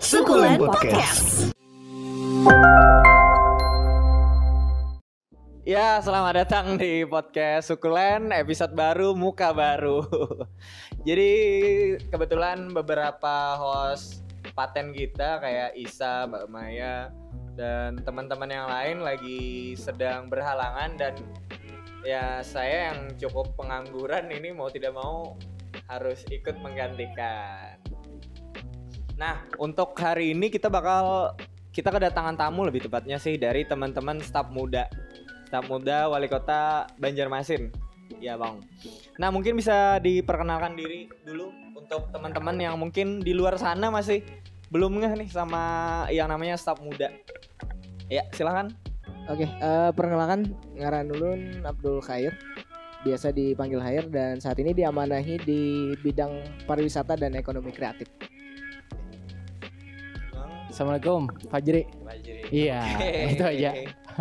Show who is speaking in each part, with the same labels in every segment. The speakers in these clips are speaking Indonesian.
Speaker 1: Sukulen Podcast.
Speaker 2: Ya, selamat datang di podcast Sukulen episode baru muka baru. Jadi kebetulan beberapa host paten kita kayak Isa, Mbak Maya dan teman-teman yang lain lagi sedang berhalangan dan ya saya yang cukup pengangguran ini mau tidak mau harus ikut menggantikan. Nah, untuk hari ini kita bakal kita kedatangan tamu lebih tepatnya sih dari teman-teman staf muda. Staf muda Wali Kota Banjarmasin. Ya, Bang. Nah, mungkin bisa diperkenalkan diri dulu untuk teman-teman yang mungkin di luar sana masih belum ngeh nih sama yang namanya staf muda. Ya, silakan.
Speaker 3: Oke, eh, perkenalkan ngaran Ulun Abdul Khair. Biasa dipanggil Khair dan saat ini diamanahi di bidang pariwisata dan ekonomi kreatif.
Speaker 4: Assalamualaikum, Fajri.
Speaker 2: Fajri.
Speaker 4: Iya, itu aja.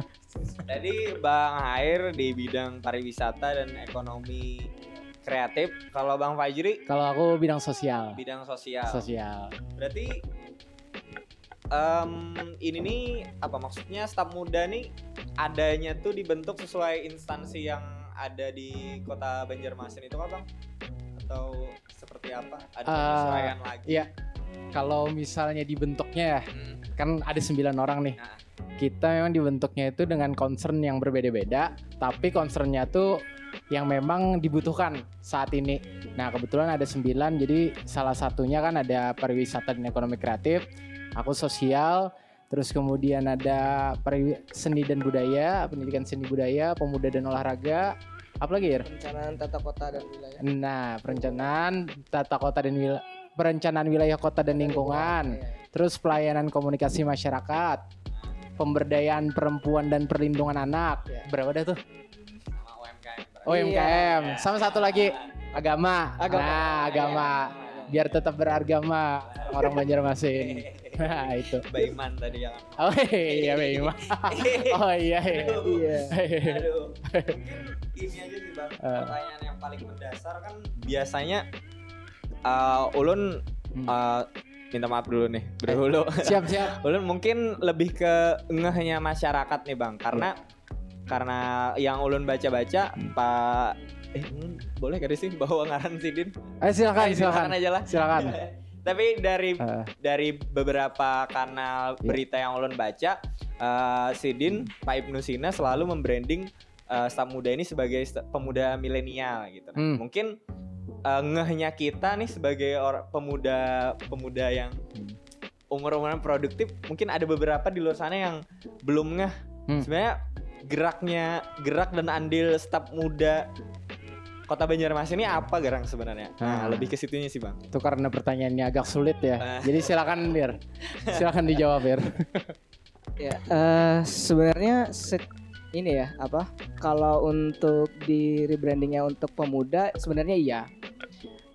Speaker 2: Tadi Bang Hair di bidang pariwisata dan ekonomi kreatif. Kalau Bang Fajri
Speaker 4: Kalau aku bidang sosial.
Speaker 2: bidang sosial.
Speaker 4: Sosial.
Speaker 2: Berarti em, ini nih apa maksudnya staf muda nih adanya tuh dibentuk sesuai instansi yang ada di kota Banjarmasin itu kan bang? Atau seperti apa? Ada
Speaker 4: Eh,
Speaker 2: penyesuaian lagi?
Speaker 4: Iya. Kalau misalnya dibentuknya ya,
Speaker 2: Hmm,
Speaker 4: kan ada sembilan orang nih.
Speaker 2: Nah.
Speaker 4: Kita memang dibentuknya itu dengan concern yang berbeda-beda, tapi concernnya tuh yang memang dibutuhkan saat ini. Nah kebetulan ada sembilan, jadi salah satunya kan ada pariwisata dan ekonomi kreatif, aku sosial, terus kemudian ada seni dan budaya, pendidikan seni budaya, pemuda dan olahraga, apa lagi ya?
Speaker 3: Perencanaan tata kota dan wilayah.
Speaker 4: Nah, perencanaan tata kota dan wil- perencanaan wilayah kota dan lingkungan,
Speaker 3: Iya.
Speaker 4: terus pelayanan komunikasi masyarakat, pemberdayaan perempuan dan perlindungan anak.
Speaker 3: Ya.
Speaker 4: Berapa dah tuh?
Speaker 2: sama UMKM.
Speaker 4: Oh.
Speaker 2: Iya.
Speaker 4: Sama satu lagi agama.
Speaker 3: Agama.
Speaker 4: Nah, agama. Biar tetap beragama orang Banjarmasin. Nah, itu.
Speaker 2: Mbak Iman tadi yang
Speaker 4: Oh iya, Bima. Oh iya, iya.
Speaker 3: Iya.
Speaker 2: Aduh. Mungkin ini aja sih bang.
Speaker 4: Eh.
Speaker 2: Pertanyaan yang paling mendasar kan biasanya uh, ulun
Speaker 4: Hmm.
Speaker 2: uh, minta maaf dulu nih berhulu.
Speaker 4: Siap, siap.
Speaker 2: ulun mungkin lebih ke ngehnya masyarakat nih bang karena karena yang ulun baca-baca pak eh boleh gak sih bawa ngaran sidin?
Speaker 4: Ayo silakan,
Speaker 2: Eh,
Speaker 4: silakan.
Speaker 2: aja lah.
Speaker 4: Silakan.
Speaker 2: Tapi dari
Speaker 4: Eh,
Speaker 2: dari beberapa kanal
Speaker 4: Iya.
Speaker 2: berita yang ulun baca, eh, Sidin Pak Ibnu Sina selalu membranding eh, staf muda ini sebagai pemuda milenial gitu.
Speaker 4: Hmm.
Speaker 2: Mungkin eh, ngehnya kita nih sebagai orang pemuda pemuda yang umur-umuran produktif, mungkin ada beberapa di luar sana yang belum ngeh.
Speaker 4: Hmm.
Speaker 2: Sebenarnya geraknya gerak dan andil staf muda Kota Banjarmasin ini apa gerang sebenarnya? Nah,
Speaker 4: Hmm.
Speaker 2: lebih ke situnya sih, Bang.
Speaker 4: itu karena pertanyaannya agak sulit ya.
Speaker 2: Eh.
Speaker 4: Jadi silakan, Bir. Silakan dijawab, Bir.
Speaker 3: Ya, eh, sebenarnya se- ini ya apa? Kalau untuk di rebrandingnya untuk pemuda sebenarnya iya.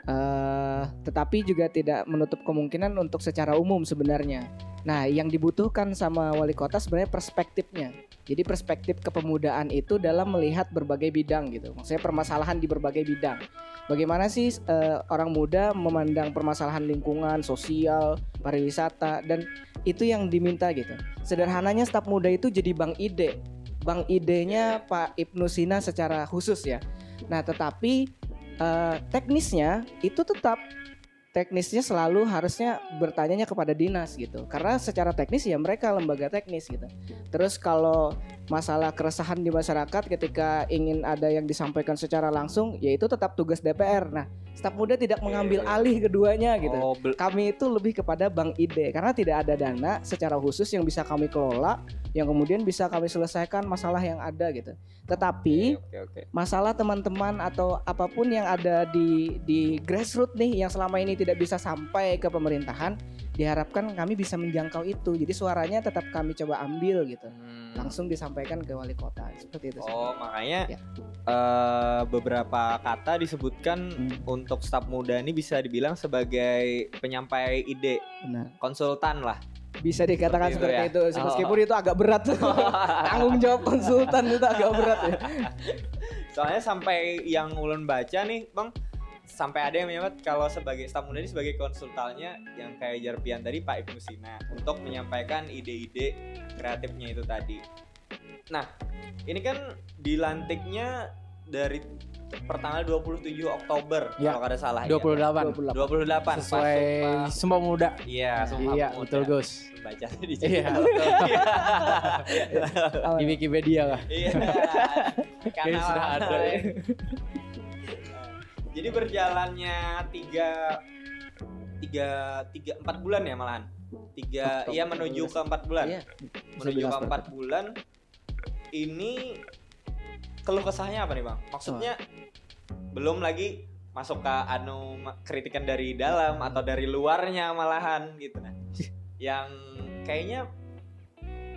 Speaker 3: Eh, tetapi juga tidak menutup kemungkinan untuk secara umum sebenarnya. Nah, yang dibutuhkan sama wali kota sebenarnya perspektifnya. Jadi perspektif kepemudaan itu dalam melihat berbagai bidang gitu. Maksudnya permasalahan di berbagai bidang. Bagaimana sih eh, orang muda memandang permasalahan lingkungan, sosial, pariwisata dan itu yang diminta gitu. Sederhananya staf muda itu jadi bank ide. Bank idenya Pak Ibnu Sina secara khusus ya. Nah, tetapi eh, teknisnya itu tetap teknisnya selalu harusnya bertanyanya kepada dinas gitu. Karena secara teknis ya mereka lembaga teknis gitu. Terus kalau masalah keresahan di masyarakat ketika ingin ada yang disampaikan secara langsung, yaitu tetap tugas DPR. Nah, staf muda tidak mengambil alih keduanya gitu
Speaker 2: Oh,
Speaker 3: kami itu lebih kepada bank ide karena tidak ada dana secara khusus yang bisa kami kelola yang kemudian bisa kami selesaikan masalah yang ada gitu. Tetapi
Speaker 2: Oke, oke.
Speaker 3: masalah teman-teman atau apa pun yang ada di di grassroots nih yang selama ini tidak bisa sampai ke pemerintahan diharapkan kami bisa menjangkau itu. Jadi suaranya tetap kami coba ambil gitu.
Speaker 2: Hmm.
Speaker 3: Langsung disampaikan ke wali kota seperti itu. sih.
Speaker 2: Oh, makanya
Speaker 3: Ya.
Speaker 2: eh, beberapa kata disebutkan
Speaker 3: Hmm.
Speaker 2: untuk staf muda ini bisa dibilang sebagai penyampai ide,
Speaker 3: Benar.
Speaker 2: konsultan lah.
Speaker 3: Bisa dikatakan
Speaker 2: Seperti itu
Speaker 3: seperti
Speaker 2: ya?
Speaker 3: itu. Meskipun itu agak berat. Tanggung jawab konsultan itu agak berat ya.
Speaker 2: Soalnya sampai yang ulun baca nih, Bang, sampai ada yang menyebut kalau sebagai staf muda ini sebagai konsultannya yang kayak Jarpian tadi Pak Ibnu Sina untuk menyampaikan ide-ide kreatifnya itu tadi. Nah, ini kan dilantiknya dari pertanggal 27 Oktober
Speaker 4: Ya,
Speaker 2: kalau ada salah
Speaker 4: 28
Speaker 3: 28.
Speaker 2: 28
Speaker 4: sesuai Sumpah Muda.
Speaker 2: Iya, Sumpah
Speaker 4: Iya,
Speaker 2: Pemuda.
Speaker 4: betul Gus.
Speaker 2: Baca di
Speaker 4: Iya.
Speaker 3: Apa?
Speaker 4: Di Wikipedia lah.
Speaker 2: Iya. Karena
Speaker 4: sudah ada.
Speaker 2: Jadi berjalannya tiga tiga tiga empat bulan ya malahan. Tiga
Speaker 3: Oktober,
Speaker 2: iya menuju ke empat bulan.
Speaker 3: Iya.
Speaker 2: Menuju ke empat bulan. Ini keluh kesahnya apa nih bang? Maksudnya belum lagi masuk ke anu kritikan dari dalam atau dari luarnya malahan gitu nah. Yang kayaknya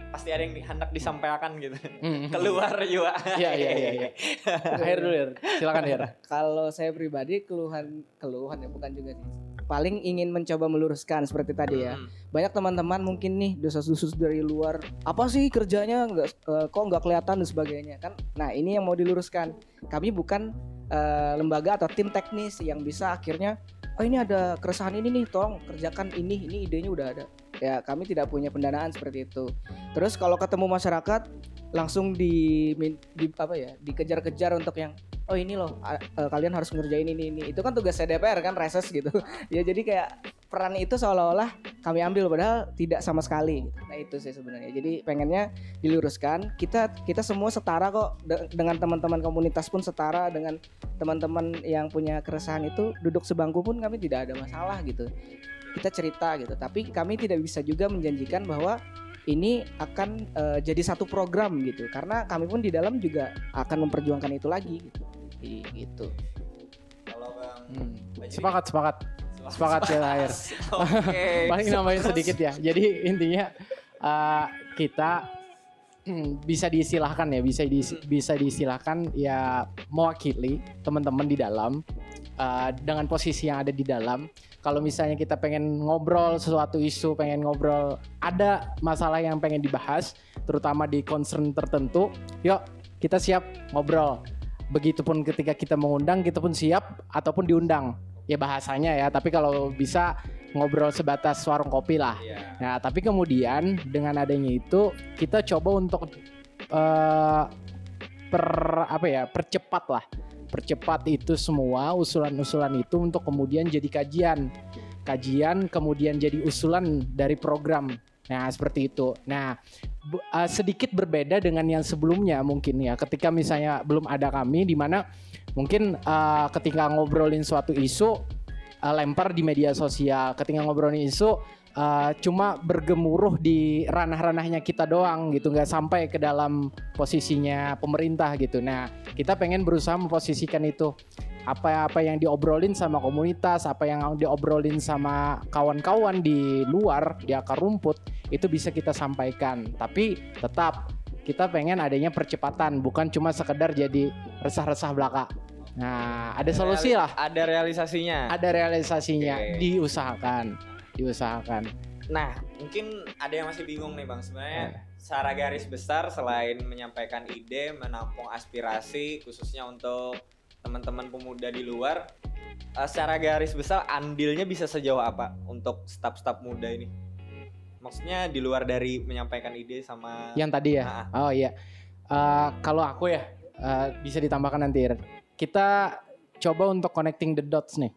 Speaker 2: pasti ada yang hendak disampaikan gitu
Speaker 4: Hmm.
Speaker 2: keluar juga.
Speaker 4: Iya iya iya iya. Akhir dulu, Her. Silakan, Her.
Speaker 3: Kalau saya pribadi keluhan keluhan ya bukan juga sih. Paling ingin mencoba meluruskan seperti tadi ya.
Speaker 2: Hmm.
Speaker 3: Banyak teman-teman mungkin nih dosa-dosa dari luar. Apa sih kerjanya nggak eh, kok nggak kelihatan dan sebagainya kan? Nah ini yang mau diluruskan. Kami bukan eh, lembaga atau tim teknis yang bisa akhirnya oh ini ada keresahan ini nih tolong kerjakan ini ini idenya udah ada. Ya kami tidak punya pendanaan seperti itu. Terus kalau ketemu masyarakat langsung di, di apa ya dikejar-kejar untuk yang oh ini loh eh, kalian harus ngerjain ini ini. Itu kan tugas DPR kan reses gitu. Ya jadi kayak peran itu seolah-olah kami ambil padahal tidak sama sekali. Nah itu sih sebenarnya. Jadi pengennya diluruskan. Kita kita semua setara kok De- dengan teman-teman komunitas pun setara dengan teman-teman yang punya keresahan itu duduk sebangku pun kami tidak ada masalah gitu kita cerita gitu tapi kami tidak bisa juga menjanjikan bahwa ini akan eh, jadi satu program gitu karena kami pun di dalam juga akan memperjuangkan itu lagi gitu gitu
Speaker 2: Kalau Bang
Speaker 4: Hmm. Sepakat, sepakat. Sepakat ya.
Speaker 2: Oke.
Speaker 4: Paling nambahin sedikit ya. Jadi intinya uh, kita hmm, bisa diistilahkan ya, bisa diisi- bisa diistilahkan ya mewakili teman-teman di dalam uh, dengan posisi yang ada di dalam. Kalau misalnya kita pengen ngobrol sesuatu isu, pengen ngobrol ada masalah yang pengen dibahas, terutama di concern tertentu, yuk kita siap ngobrol. Begitupun ketika kita mengundang, kita pun siap ataupun diundang. Ya bahasanya ya, tapi kalau bisa ngobrol sebatas warung kopi lah.
Speaker 2: Iya.
Speaker 4: Nah, tapi kemudian dengan adanya itu kita coba untuk eh, per apa ya, percepat lah. Percepat itu semua usulan-usulan itu untuk kemudian jadi kajian. Kajian kemudian jadi usulan dari program. Nah, seperti itu. Nah, eh, sedikit berbeda dengan yang sebelumnya mungkin ya. Ketika misalnya belum ada kami di mana mungkin eh, ketika ngobrolin suatu isu eh, lempar di media sosial. Ketika ngobrolin isu uh, cuma bergemuruh di ranah-ranahnya kita doang gitu, nggak sampai ke dalam posisinya pemerintah gitu. Nah, kita pengen berusaha memposisikan itu apa-apa yang diobrolin sama komunitas, apa yang diobrolin sama kawan-kawan di luar di akar rumput itu bisa kita sampaikan. Tapi tetap kita pengen adanya percepatan, bukan cuma sekedar jadi resah-resah belaka. Nah, ada solusi lah
Speaker 2: Ada realisasinya.
Speaker 4: ada realisasinya
Speaker 2: Oke.
Speaker 4: diusahakan diusahakan
Speaker 2: Nah, mungkin ada yang masih bingung nih Bang. Sebenarnya
Speaker 4: Eh.
Speaker 2: secara garis besar selain menyampaikan ide, menampung aspirasi khususnya untuk teman-teman pemuda di luar, eh, secara garis besar andilnya bisa sejauh apa untuk staf-staf muda ini? Maksudnya di luar dari menyampaikan ide sama
Speaker 4: yang tadi ya
Speaker 2: Ah,
Speaker 4: oh iya Eh, kalau aku ya eh, bisa ditambahkan nanti kita coba untuk connecting the dots nih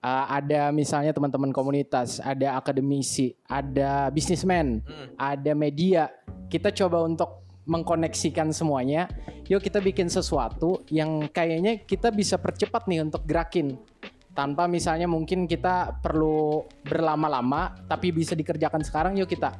Speaker 4: Eh, ada misalnya teman-teman komunitas ada akademisi ada bisnismen
Speaker 2: Hmm,
Speaker 4: ada media. Kita coba untuk mengkoneksikan semuanya. Yuk kita bikin sesuatu yang kayaknya kita bisa percepat nih untuk gerakin. Tanpa misalnya mungkin kita perlu berlama-lama tapi bisa dikerjakan sekarang yuk kita.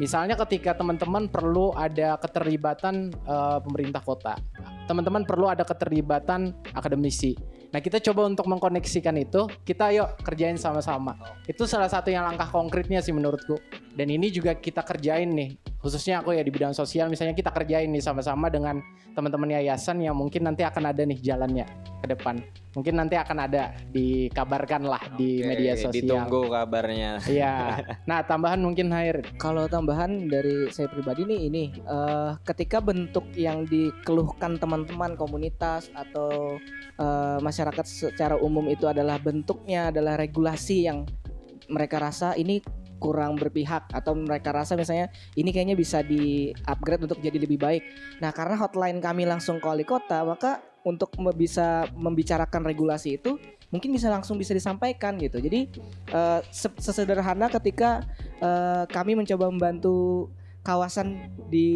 Speaker 4: Misalnya ketika teman-teman perlu ada keterlibatan eh, pemerintah kota. Teman-teman perlu ada keterlibatan akademisi nah kita coba untuk mengkoneksikan itu kita yuk kerjain sama-sama. Itu salah satu yang langkah konkretnya sih menurutku. Dan ini juga kita kerjain nih khususnya aku ya di bidang sosial misalnya kita kerjain nih sama-sama dengan teman-teman yayasan yang mungkin nanti akan ada nih jalannya ke depan mungkin nanti akan ada dikabarkan lah di
Speaker 2: Oke,
Speaker 4: media sosial
Speaker 2: Ditunggu kabarnya.
Speaker 4: Iya. Nah, tambahan mungkin Hair.
Speaker 3: Kalau tambahan dari saya pribadi nih ini eh, ketika bentuk yang dikeluhkan teman-teman komunitas atau eh, masyarakat secara umum itu adalah bentuknya adalah regulasi yang mereka rasa ini kurang berpihak atau mereka rasa misalnya ini kayaknya bisa di upgrade untuk jadi lebih baik. Nah, karena hotline kami langsung ke wali kota, maka untuk bisa membicarakan regulasi itu mungkin bisa langsung bisa disampaikan gitu. Jadi se- sesederhana ketika eh, kami mencoba membantu kawasan di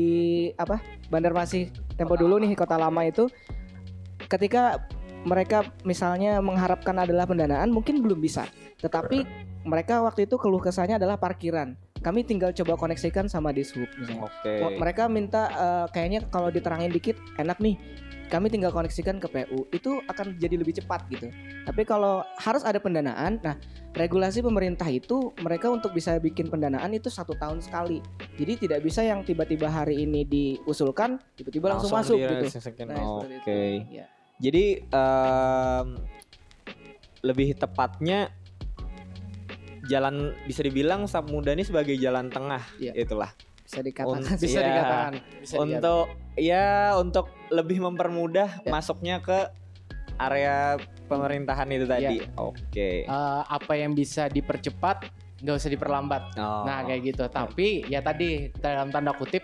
Speaker 3: apa Bandar Masih Tempo dulu nih kota lama itu ketika mereka misalnya mengharapkan adalah pendanaan mungkin belum bisa tetapi mereka waktu itu keluh kesahnya adalah parkiran kami tinggal coba koneksikan sama dishub misalnya
Speaker 2: Oke.
Speaker 3: Wah, mereka minta eh, kayaknya kalau diterangin dikit enak nih kami tinggal koneksikan ke PU itu akan jadi lebih cepat gitu tapi kalau harus ada pendanaan nah regulasi pemerintah itu mereka untuk bisa bikin pendanaan itu satu tahun sekali jadi tidak bisa yang tiba-tiba hari ini diusulkan tiba-tiba langsung, masuk gitu. Nah,
Speaker 2: Oke.
Speaker 3: itu. Ya.
Speaker 2: Jadi em, lebih tepatnya jalan bisa dibilang Sap Muda ini sebagai jalan tengah
Speaker 3: Iya.
Speaker 2: itulah.
Speaker 3: bisa dikatakan
Speaker 2: Un-.
Speaker 4: Bisa
Speaker 2: Iya.
Speaker 4: dikatakan. Bisa dikatakan.
Speaker 2: untuk ya untuk lebih mempermudah
Speaker 3: Ya.
Speaker 2: masuknya ke area pemerintahan itu tadi.
Speaker 3: Iya.
Speaker 2: Oke.
Speaker 4: Eh, apa yang bisa dipercepat nggak usah diperlambat.
Speaker 2: Oh.
Speaker 4: Nah kayak gitu. Tapi ya tadi dalam tanda kutip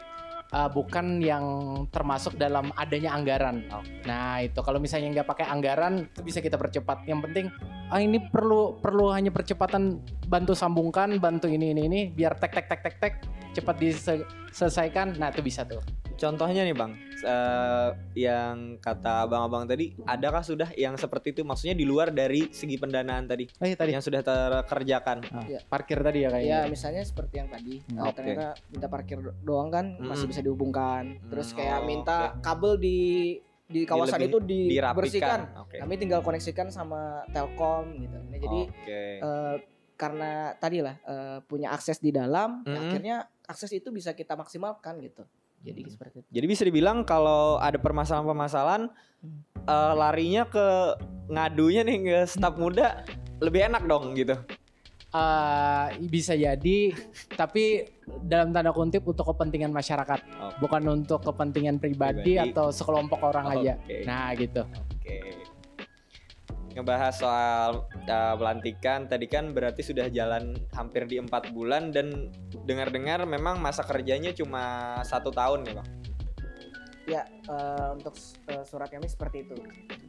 Speaker 4: eh, bukan yang termasuk dalam adanya anggaran.
Speaker 2: Oke.
Speaker 4: Nah itu kalau misalnya nggak pakai anggaran itu bisa kita percepat. Yang penting ah ini perlu perlu hanya percepatan bantu sambungkan bantu ini ini ini biar tek tek tek tek tek cepat diselesaikan. Nah itu bisa tuh.
Speaker 2: Contohnya nih bang, eh, yang kata abang-abang tadi, adakah sudah yang seperti itu? Maksudnya di luar dari segi pendanaan tadi,
Speaker 4: Oh iya tadi
Speaker 2: yang sudah terkerjakan.
Speaker 4: Ah,
Speaker 3: Iya.
Speaker 4: parkir tadi ya
Speaker 3: Ya
Speaker 4: kayaknya.
Speaker 3: misalnya seperti yang tadi
Speaker 4: Hmm.
Speaker 3: kalau
Speaker 2: Oke.
Speaker 3: ternyata minta parkir do- doang kan masih
Speaker 2: Mm-mm.
Speaker 3: bisa dihubungkan terus
Speaker 2: Hmm,
Speaker 3: kayak
Speaker 2: oh,
Speaker 3: minta kabel di di kawasan
Speaker 2: Dilebih-
Speaker 3: itu dibersihkan.
Speaker 2: Oke.
Speaker 3: kami tinggal koneksikan sama Telkom gitu nah, jadi
Speaker 2: Oke.
Speaker 3: eh, karena tadi lah eh, punya akses di dalam ya
Speaker 2: Mm-mm.
Speaker 3: akhirnya akses itu bisa kita maksimalkan gitu jadi
Speaker 2: Hmm.
Speaker 3: seperti itu
Speaker 2: Jadi bisa dibilang kalau ada permasalahan-permasalahan
Speaker 3: Hmm.
Speaker 2: eh, larinya ke ngadunya nih ke staf muda lebih enak dong gitu.
Speaker 4: Eh, bisa jadi tapi dalam tanda kutip untuk kepentingan masyarakat
Speaker 2: Oh.
Speaker 4: bukan untuk kepentingan pribadi,
Speaker 2: Pribadi.
Speaker 4: atau sekelompok orang aja
Speaker 2: Oke.
Speaker 4: nah gitu.
Speaker 2: Ngebahas soal uh, pelantikan tadi kan berarti sudah jalan hampir di empat bulan dan dengar-dengar memang masa kerjanya cuma satu tahun ya bang.
Speaker 3: ya eh, untuk eh, surat kami seperti itu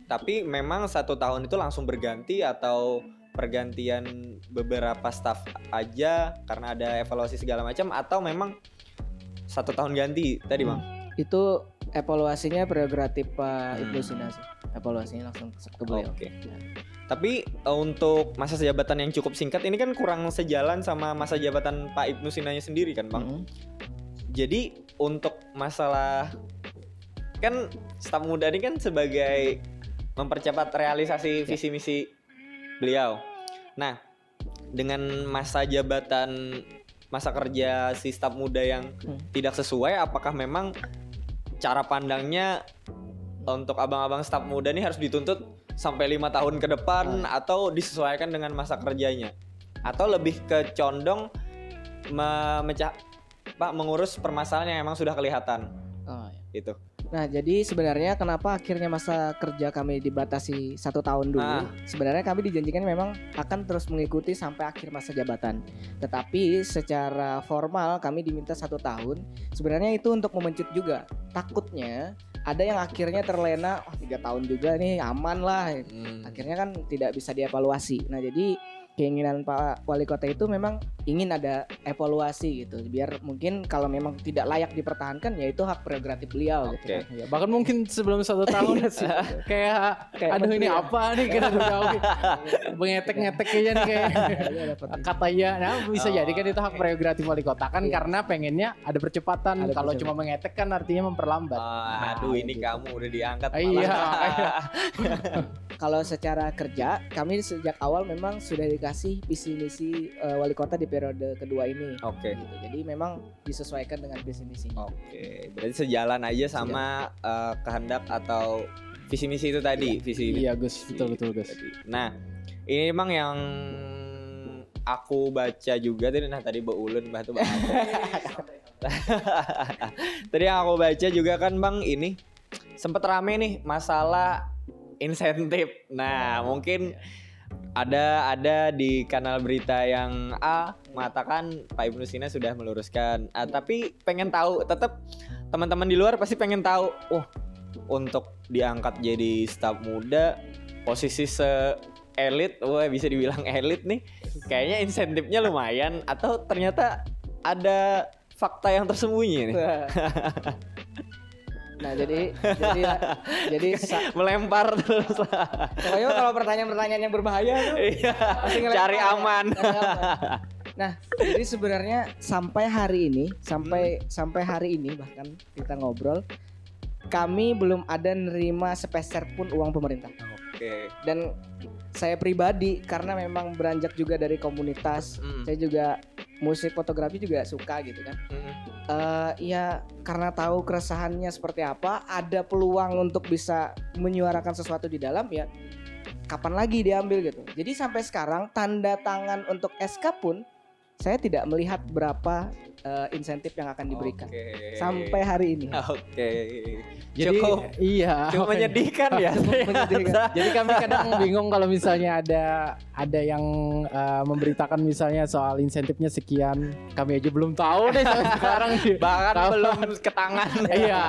Speaker 2: Tapi memang satu tahun itu langsung berganti atau pergantian beberapa staff aja karena ada evaluasi segala macam atau memang satu tahun ganti tadi bang?
Speaker 3: itu evaluasinya prerogatif Pak
Speaker 2: Hmm.
Speaker 3: Ibnu Sina sih evaluasinya langsung ke beliau
Speaker 2: Oke. Tapi uh, untuk masa jabatan yang cukup singkat ini kan kurang sejalan sama masa jabatan Pak Ibnu Sinanya sendiri kan bang?
Speaker 3: Mm.
Speaker 2: Jadi untuk masalah kan staf muda ini kan sebagai mempercepat realisasi visi misi beliau. Nah, dengan masa jabatan masa kerja si staf muda yang
Speaker 3: Hmm.
Speaker 2: tidak sesuai, apakah memang cara pandangnya untuk abang-abang staf muda ini harus dituntut sampai lima tahun ke depan atau disesuaikan dengan masa kerjanya? Atau lebih ke condong memecah Pak mengurus permasalahan yang emang sudah kelihatan
Speaker 3: Oh, ya.
Speaker 2: gitu.
Speaker 3: Nah, jadi sebenarnya kenapa akhirnya masa kerja kami dibatasi satu tahun dulu?
Speaker 2: Ah.
Speaker 3: Sebenarnya kami dijanjikan memang akan terus mengikuti sampai akhir masa jabatan. Tetapi secara formal kami diminta satu tahun. Sebenarnya itu untuk memencut juga. Takutnya ada yang akhirnya terlena, oh tiga tahun juga nih aman lah.
Speaker 2: Hmm.
Speaker 3: Akhirnya kan tidak bisa dievaluasi. Nah, jadi keinginan Pak Wali Kota itu memang ingin ada evaluasi gitu. Biar mungkin kalau memang tidak layak dipertahankan ya itu hak prerogatif beliau
Speaker 2: Oke.
Speaker 3: gitu. kan.
Speaker 4: Ya, bahkan mungkin sebelum satu tahun
Speaker 3: Iya sih.
Speaker 4: kayak,
Speaker 3: Kayak
Speaker 4: aduh ini
Speaker 3: ya.
Speaker 4: apa nih kita udah mengetek-ngetek kayaknya nih kayak
Speaker 3: dapat
Speaker 4: kata ya nah bisa
Speaker 2: Oh,
Speaker 4: jadi kan itu hak prerogatif wali kota kan
Speaker 3: Iya.
Speaker 4: karena pengennya ada percepatan
Speaker 3: Ada
Speaker 4: kalau
Speaker 3: percepatan.
Speaker 4: cuma mengetek kan artinya memperlambat
Speaker 2: Ah, aduh ini
Speaker 3: gitu.
Speaker 2: kamu udah diangkat
Speaker 4: Iya,
Speaker 2: malah.
Speaker 3: Kalau secara kerja kami sejak awal memang sudah mengkomunikasi visi misi eh, wali kota di periode kedua ini.
Speaker 2: Oke.
Speaker 3: Gitu. Jadi memang disesuaikan dengan visi misinya.
Speaker 2: Oke, berarti sejalan aja sama eh, kehendak atau visi misi itu tadi, visi
Speaker 4: Iya Gus, betul betul Gus.
Speaker 2: tadi. Nah, ini emang yang aku baca juga tadi nah tadi Mbak Ulun Mbak tuh Bang. tadi yang aku baca juga kan Bang ini sempet rame nih masalah insentif. Nah, mungkin ada ada di kanal berita yang A mengatakan Pak Ibnu Sina sudah meluruskan. Ah, tapi pengen tahu tetap teman-teman di luar pasti pengen tahu. Oh, untuk diangkat jadi staf muda posisi se elit, wah bisa dibilang elit nih. Kayaknya insentifnya lumayan atau ternyata ada fakta yang tersembunyi nih.
Speaker 3: Nah jadi jadi jadi
Speaker 2: Melempar terus.
Speaker 3: pokoknya kalau pertanyaan-pertanyaan yang berbahaya tuh
Speaker 2: Iya,
Speaker 3: ngelempar
Speaker 2: cari
Speaker 3: ya.
Speaker 2: aman.
Speaker 3: Cari aman. Nah, jadi sebenarnya sampai hari ini, sampai sampai hari ini bahkan kita ngobrol, kami belum ada nerima sepeser pun uang pemerintah.
Speaker 2: Oke.
Speaker 3: Dan saya pribadi karena memang beranjak juga dari komunitas,
Speaker 2: Mm.
Speaker 3: saya juga musik fotografi juga suka gitu kan.
Speaker 2: Mm.
Speaker 3: Eh ya karena tahu keresahannya seperti apa, ada peluang untuk bisa menyuarakan sesuatu di dalam ya kapan lagi diambil gitu. Jadi sampai sekarang tanda tangan untuk SK pun saya tidak melihat berapa eh, insentif yang akan diberikan
Speaker 2: Oke.
Speaker 3: sampai hari ini.
Speaker 2: Oke.
Speaker 4: Jadi
Speaker 2: Cukup
Speaker 4: iya.
Speaker 2: cukup menyedihkan ya.
Speaker 3: menyedihkan.
Speaker 4: Jadi kami kadang bingung kalau misalnya ada ada yang uh, memberitakan misalnya soal insentifnya sekian, kami aja belum tahu deh sampai sekarang.
Speaker 2: Bahkan belum ke tangan.
Speaker 4: iya,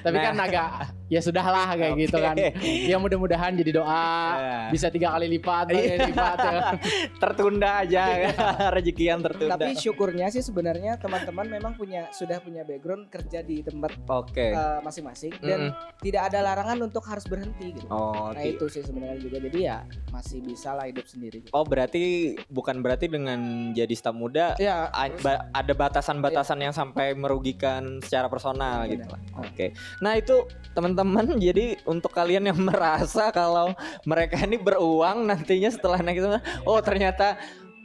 Speaker 4: tapi
Speaker 2: Nah.
Speaker 4: kan agak ya sudahlah kayak
Speaker 2: Oke.
Speaker 4: gitu kan. Ya mudah-mudahan jadi doa
Speaker 2: Ya.
Speaker 4: bisa tiga kali lipat, tiga
Speaker 2: Iya.
Speaker 4: kali lipat. ya
Speaker 2: tertunda aja rezeki yang tertunda.
Speaker 3: Tapi syukurnya sih sebenarnya teman-teman memang punya sudah punya background kerja di tempat
Speaker 2: Oke.
Speaker 3: eh, masing-masing dan tidak ada larangan untuk harus berhenti gitu.
Speaker 2: Oh,
Speaker 3: Nah itu sih sebenarnya juga jadi ya masih bisa lah hidup sendiri.
Speaker 2: Oh, berarti bukan berarti dengan jadi staf muda
Speaker 3: Ya
Speaker 2: a- ba- ada batasan-batasan yang sampai merugikan secara personal
Speaker 3: Benar.
Speaker 2: gitu lah. Oke. Nah, itu teman-teman jadi untuk kalian yang merasa kalau mereka ini beruang nantinya setelah naik itu oh ternyata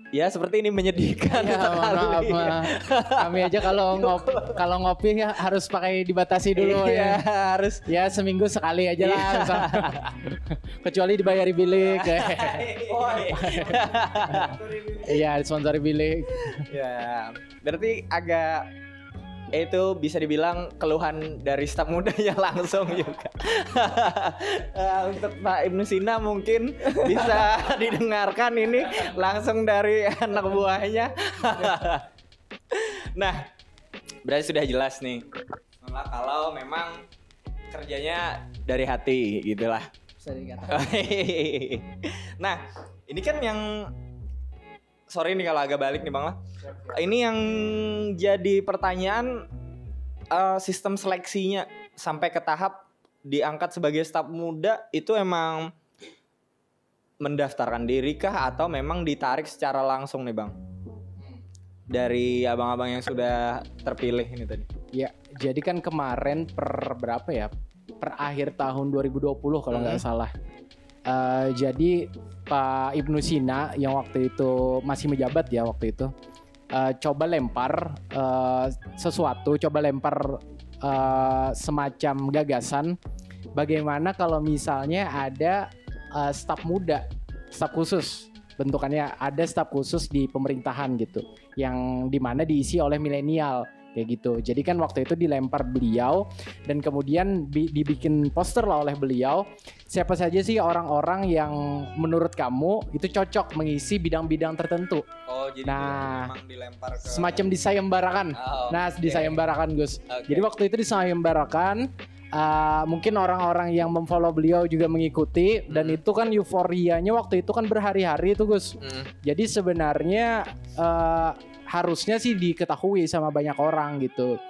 Speaker 2: ya seperti ini menyedihkan
Speaker 4: Ya,
Speaker 2: sekali.
Speaker 4: maaf, maaf. Kami aja kalau ngop kalau ngopi ya harus pakai dibatasi dulu
Speaker 2: Iya,
Speaker 4: ya.
Speaker 2: harus
Speaker 4: Ya seminggu sekali aja lah.
Speaker 2: Iya.
Speaker 4: Kecuali dibayari bilik. Iya, sponsori bilik.
Speaker 2: ya berarti agak itu bisa dibilang keluhan dari staf mudanya langsung juga. Eh, Untuk Pak Ibnu Sina mungkin bisa didengarkan ini langsung dari anak buahnya. nah, berarti sudah jelas nih. Kalau memang kerjanya dari hati gitulah.
Speaker 3: bisa dikatakan.
Speaker 2: nah, ini kan yang sorry nih kalau agak balik nih Bang lah. Ini yang jadi pertanyaan eh, sistem seleksinya sampai ke tahap diangkat sebagai staf muda itu emang mendaftarkan diri kah atau memang ditarik secara langsung nih Bang? Dari abang-abang yang sudah terpilih ini tadi.
Speaker 4: Ya, jadi kan kemarin per berapa ya? Per akhir tahun 2020 kalau nggak
Speaker 2: Hmm.
Speaker 4: salah. Eh, jadi Pak Ibnu Sina yang waktu itu masih menjabat ya waktu itu eh, coba lempar eh, sesuatu, coba lempar eh, semacam gagasan bagaimana kalau misalnya ada eh, staf muda, staf khusus. Bentukannya ada staf khusus di pemerintahan gitu yang di mana diisi oleh milenial kayak gitu. Jadi kan waktu itu dilempar beliau dan kemudian bi- dibikin poster lah oleh beliau. Siapa saja sih orang-orang yang menurut kamu itu cocok mengisi bidang-bidang tertentu.
Speaker 2: Oh, jadi
Speaker 4: Nah,
Speaker 2: memang dilempar ke
Speaker 4: Semacam disayembarakan.
Speaker 2: Oh,
Speaker 4: Nah, disayembarakan Gus.
Speaker 2: Oke.
Speaker 4: Jadi waktu itu disayembarakan uh, mungkin orang-orang yang memfollow beliau juga mengikuti dan
Speaker 2: Hmm.
Speaker 4: itu kan euforianya waktu itu kan berhari-hari itu Gus.
Speaker 2: Mm.
Speaker 4: Jadi sebenarnya eh, harusnya sih diketahui sama banyak orang gitu.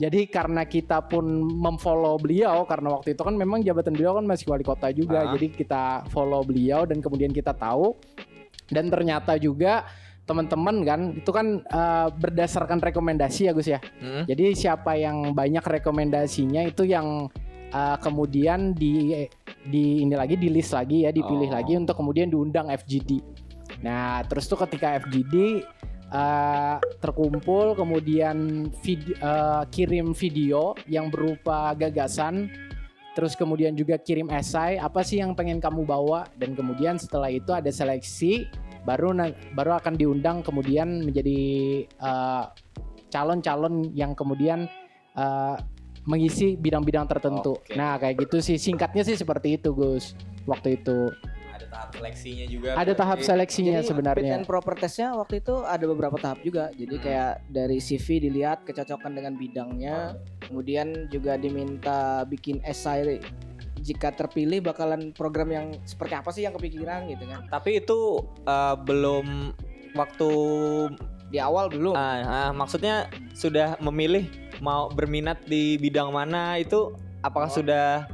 Speaker 4: Jadi karena kita pun memfollow beliau karena waktu itu kan memang jabatan beliau kan masih wali kota juga.
Speaker 2: Ah.
Speaker 4: Jadi kita follow beliau dan kemudian kita tahu dan ternyata juga teman-teman kan itu kan eh, berdasarkan rekomendasi ya Gus ya.
Speaker 2: Mm.
Speaker 4: Jadi siapa yang banyak rekomendasinya itu yang uh, kemudian di di ini lagi di list lagi ya dipilih
Speaker 2: Oh.
Speaker 4: lagi untuk kemudian diundang FGD. Nah, terus tuh ketika FGD eh, terkumpul kemudian vid- eh, kirim video yang berupa gagasan terus kemudian juga kirim esai apa sih yang pengen kamu bawa dan kemudian setelah itu ada seleksi baru baru akan diundang kemudian menjadi eh, calon-calon yang kemudian eh, mengisi bidang-bidang tertentu.
Speaker 2: Oke.
Speaker 4: Nah, kayak gitu sih singkatnya sih seperti itu, Gus. Waktu itu
Speaker 2: tahap seleksinya juga.
Speaker 4: ada tahap
Speaker 2: berarti.
Speaker 4: seleksinya
Speaker 3: Jadi fit
Speaker 4: sebenarnya.
Speaker 3: and proper testnya waktu itu ada beberapa tahap juga. Jadi
Speaker 2: Hmm.
Speaker 3: kayak dari CV dilihat kecocokan dengan bidangnya, kemudian juga diminta bikin esai jika terpilih bakalan program yang seperti apa sih yang kepikiran gitu kan.
Speaker 2: Tapi itu eh, belum waktu
Speaker 3: Di awal belum.
Speaker 2: ah, ah, maksudnya sudah memilih mau berminat di bidang mana itu apakah
Speaker 3: Oh.
Speaker 2: sudah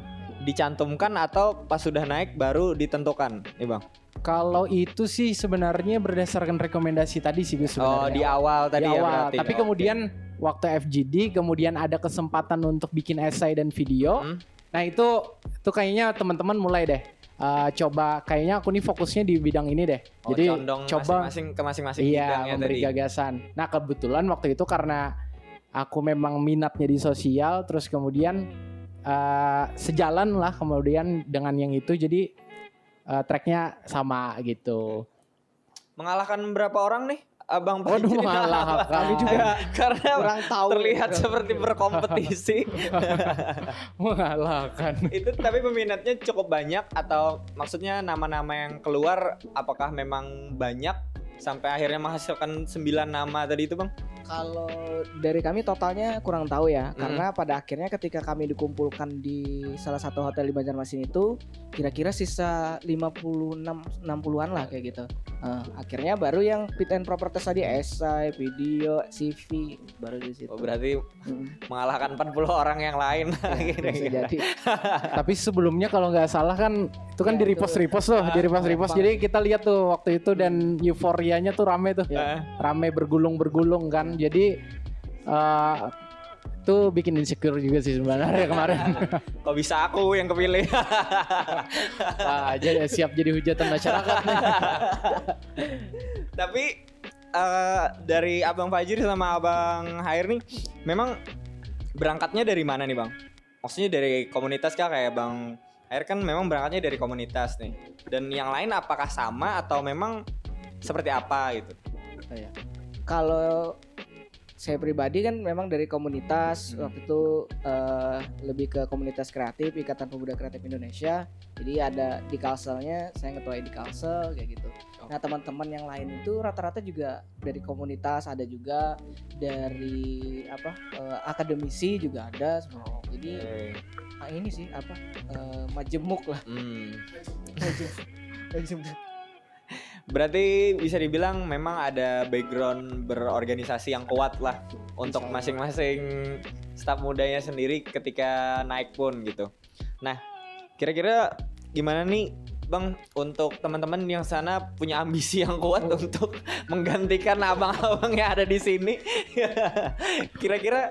Speaker 2: dicantumkan atau pas sudah naik baru ditentukan nih bang?
Speaker 4: Kalau itu sih sebenarnya berdasarkan rekomendasi tadi sih Gus
Speaker 2: Oh
Speaker 4: sebenarnya.
Speaker 2: di awal
Speaker 4: Di
Speaker 2: tadi ya
Speaker 4: awal.
Speaker 2: berarti.
Speaker 4: Tapi
Speaker 2: Oke.
Speaker 4: kemudian waktu FGD kemudian ada kesempatan untuk bikin esai dan video.
Speaker 2: Hmm.
Speaker 4: Nah itu itu kayaknya teman-teman mulai deh uh, coba kayaknya aku nih fokusnya di bidang ini deh.
Speaker 2: Oh,
Speaker 4: Jadi
Speaker 2: condong
Speaker 4: coba
Speaker 2: masing-masing ke masing-masing
Speaker 4: iya
Speaker 2: bidangnya
Speaker 4: memberi
Speaker 2: tadi.
Speaker 4: gagasan. Nah kebetulan waktu itu karena aku memang minatnya di sosial, terus kemudian uh, sejalan lah kemudian dengan yang itu jadi uh, tracknya sama gitu.
Speaker 2: Mengalahkan berapa orang nih? Abang
Speaker 4: Waduh
Speaker 2: Fajri?
Speaker 4: mengalahkan.
Speaker 3: Kami juga
Speaker 2: karena
Speaker 3: kurang tahu.
Speaker 2: terlihat seperti berkompetisi.
Speaker 4: mengalahkan.
Speaker 2: itu tapi peminatnya cukup banyak atau maksudnya nama-nama yang keluar apakah memang banyak sampai akhirnya menghasilkan 9 nama tadi itu bang?
Speaker 3: Kalau dari kami totalnya kurang tahu ya,
Speaker 2: Hmm.
Speaker 3: karena pada akhirnya ketika kami dikumpulkan di salah satu hotel di Banjarmasin itu kira-kira sisa 56 60-an lah kayak gitu. Eh, akhirnya baru yang fit and proper test tadi esai, video, CV baru di situ.
Speaker 2: Oh, berarti
Speaker 3: Hmm,
Speaker 2: mengalahkan 40 orang yang lain.
Speaker 3: ya, bisa jadi.
Speaker 4: Tapi sebelumnya kalau nggak salah kan itu kan
Speaker 3: Ya,
Speaker 4: di repost repost tuh, di repost repost. Jadi kita lihat tuh waktu itu dan euforianya tuh rame tuh,
Speaker 2: Ya.
Speaker 4: rame bergulung bergulung kan. Jadi eh tuh bikin insecure juga sih sebenarnya kemarin.
Speaker 2: Kok bisa aku yang kepilih?
Speaker 4: Wah, jadi siap jadi hujatan masyarakat nih.
Speaker 2: Tapi eh, dari Abang Fajri sama Abang Hair nih memang berangkatnya dari mana nih Bang? Maksudnya dari komunitas kah kayak Bang Hair kan memang berangkatnya dari komunitas nih. Dan yang lain apakah sama atau memang seperti apa gitu?
Speaker 3: Kalau saya pribadi kan memang dari komunitas
Speaker 2: Hmm.
Speaker 3: waktu itu eh, lebih ke komunitas kreatif Ikatan Pemuda Kreatif Indonesia. Jadi ada di Kalselnya saya ketua di Kalsel kayak gitu. Nah teman-teman yang lain itu rata-rata juga dari komunitas ada juga dari apa eh, akademisi juga ada. sebenarnya. Jadi ah, ini sih apa eh, majemuk lah.
Speaker 2: Hmm.
Speaker 3: Majemuk. Majemuk.
Speaker 2: Berarti bisa dibilang memang ada background berorganisasi yang kuat lah untuk masing-masing staf mudanya sendiri ketika naik pun gitu. Nah, kira-kira gimana nih Bang untuk teman-teman yang sana punya ambisi yang kuat untuk menggantikan abang-abang yang ada di sini. Kira-kira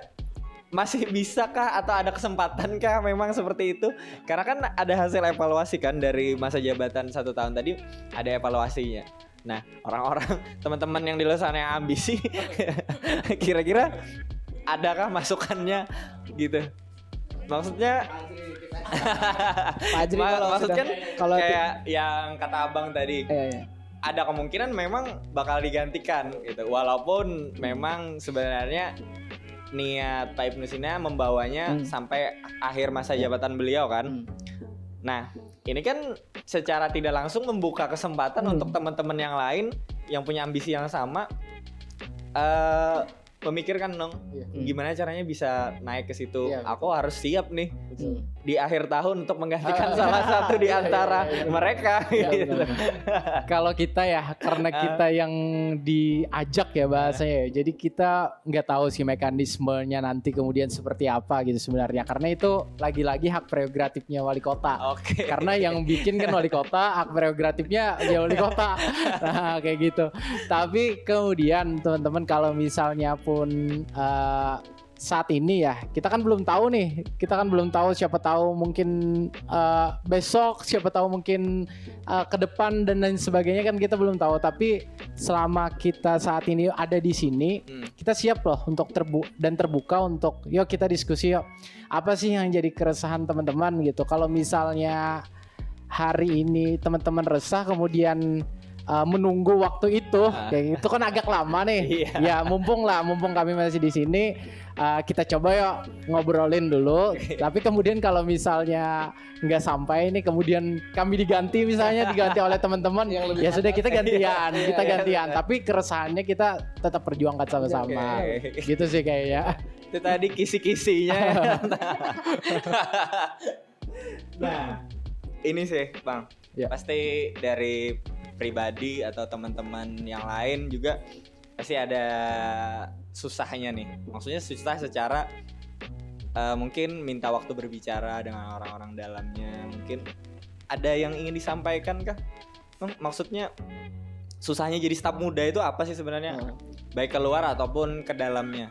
Speaker 2: masih bisakah atau ada kesempatan kah memang seperti itu? Karena kan ada hasil evaluasi kan dari masa jabatan satu tahun tadi ada evaluasinya. Nah orang-orang teman-teman yang di luar sana yang ambisi, kira-kira adakah masukannya gitu? Maksudnya
Speaker 3: Pak Ajri kalau
Speaker 2: maksud
Speaker 3: sudah-
Speaker 2: kan
Speaker 3: kalau
Speaker 2: kayak yang kata abang tadi
Speaker 3: Iya, iya.
Speaker 2: ada kemungkinan memang bakal digantikan gitu walaupun memang sebenarnya niat Pak Ibnu Sina membawanya
Speaker 3: Hmm.
Speaker 2: sampai akhir masa jabatan beliau kan
Speaker 3: Hmm.
Speaker 2: nah ini kan secara tidak langsung membuka kesempatan
Speaker 3: Hmm.
Speaker 2: untuk teman-teman yang lain yang punya ambisi yang sama eh memikirkan dong
Speaker 3: Hmm.
Speaker 2: gimana caranya bisa naik ke situ
Speaker 4: Iya, betul.
Speaker 2: aku harus siap nih
Speaker 3: Hmm.
Speaker 2: di akhir tahun untuk menggantikan
Speaker 4: Ah,
Speaker 2: salah
Speaker 4: iya,
Speaker 2: satu di
Speaker 4: iya,
Speaker 2: antara
Speaker 4: iya, iya.
Speaker 2: mereka
Speaker 4: Ya,
Speaker 2: gitu.
Speaker 4: Kalau kita ya karena
Speaker 2: Ah.
Speaker 4: kita yang diajak ya bahasanya ya. Jadi kita nggak tahu sih mekanismenya nanti kemudian seperti apa gitu sebenarnya. Karena itu lagi-lagi hak prerogatifnya wali kota.
Speaker 2: Oke.
Speaker 4: Karena yang bikin kan wali kota, hak prerogatifnya ya wali kota. Nah, kayak gitu. Tapi kemudian teman-teman kalau misalnya pun eh, saat ini ya. Kita kan belum tahu nih. Kita kan belum tahu siapa tahu mungkin eh, besok siapa tahu mungkin eh, ke depan dan lain sebagainya kan kita belum tahu. Tapi selama kita saat ini ada di sini
Speaker 2: Hmm.
Speaker 4: kita siap loh untuk terbu dan terbuka untuk yuk kita diskusi yuk. Apa sih yang jadi keresahan teman-teman gitu? Kalau misalnya hari ini teman-teman resah kemudian uh, menunggu waktu itu
Speaker 2: Ah.
Speaker 4: kayak itu kan agak lama nih
Speaker 2: Iya.
Speaker 4: ya mumpung lah mumpung kami masih di sini uh, kita coba yuk ngobrolin dulu tapi kemudian kalau misalnya nggak sampai nih kemudian kami diganti misalnya diganti oleh teman-teman ya sudah kita gantian
Speaker 2: Iya,
Speaker 4: kita
Speaker 2: iya,
Speaker 4: gantian tapi keresahannya kita tetap perjuangkan sama-sama
Speaker 2: Oke.
Speaker 4: gitu sih kayaknya
Speaker 2: Itu tadi kisi-kisinya. nah, ini sih, Bang.
Speaker 4: Ya.
Speaker 2: Pasti dari pribadi atau teman-teman yang lain juga pasti ada susahnya nih. Maksudnya susah secara eh, mungkin minta waktu berbicara dengan orang-orang dalamnya. Mungkin ada yang ingin disampaikan kah? Maksudnya susahnya jadi staf muda itu apa sih sebenarnya?
Speaker 3: Hmm.
Speaker 2: Baik keluar ataupun ke dalamnya.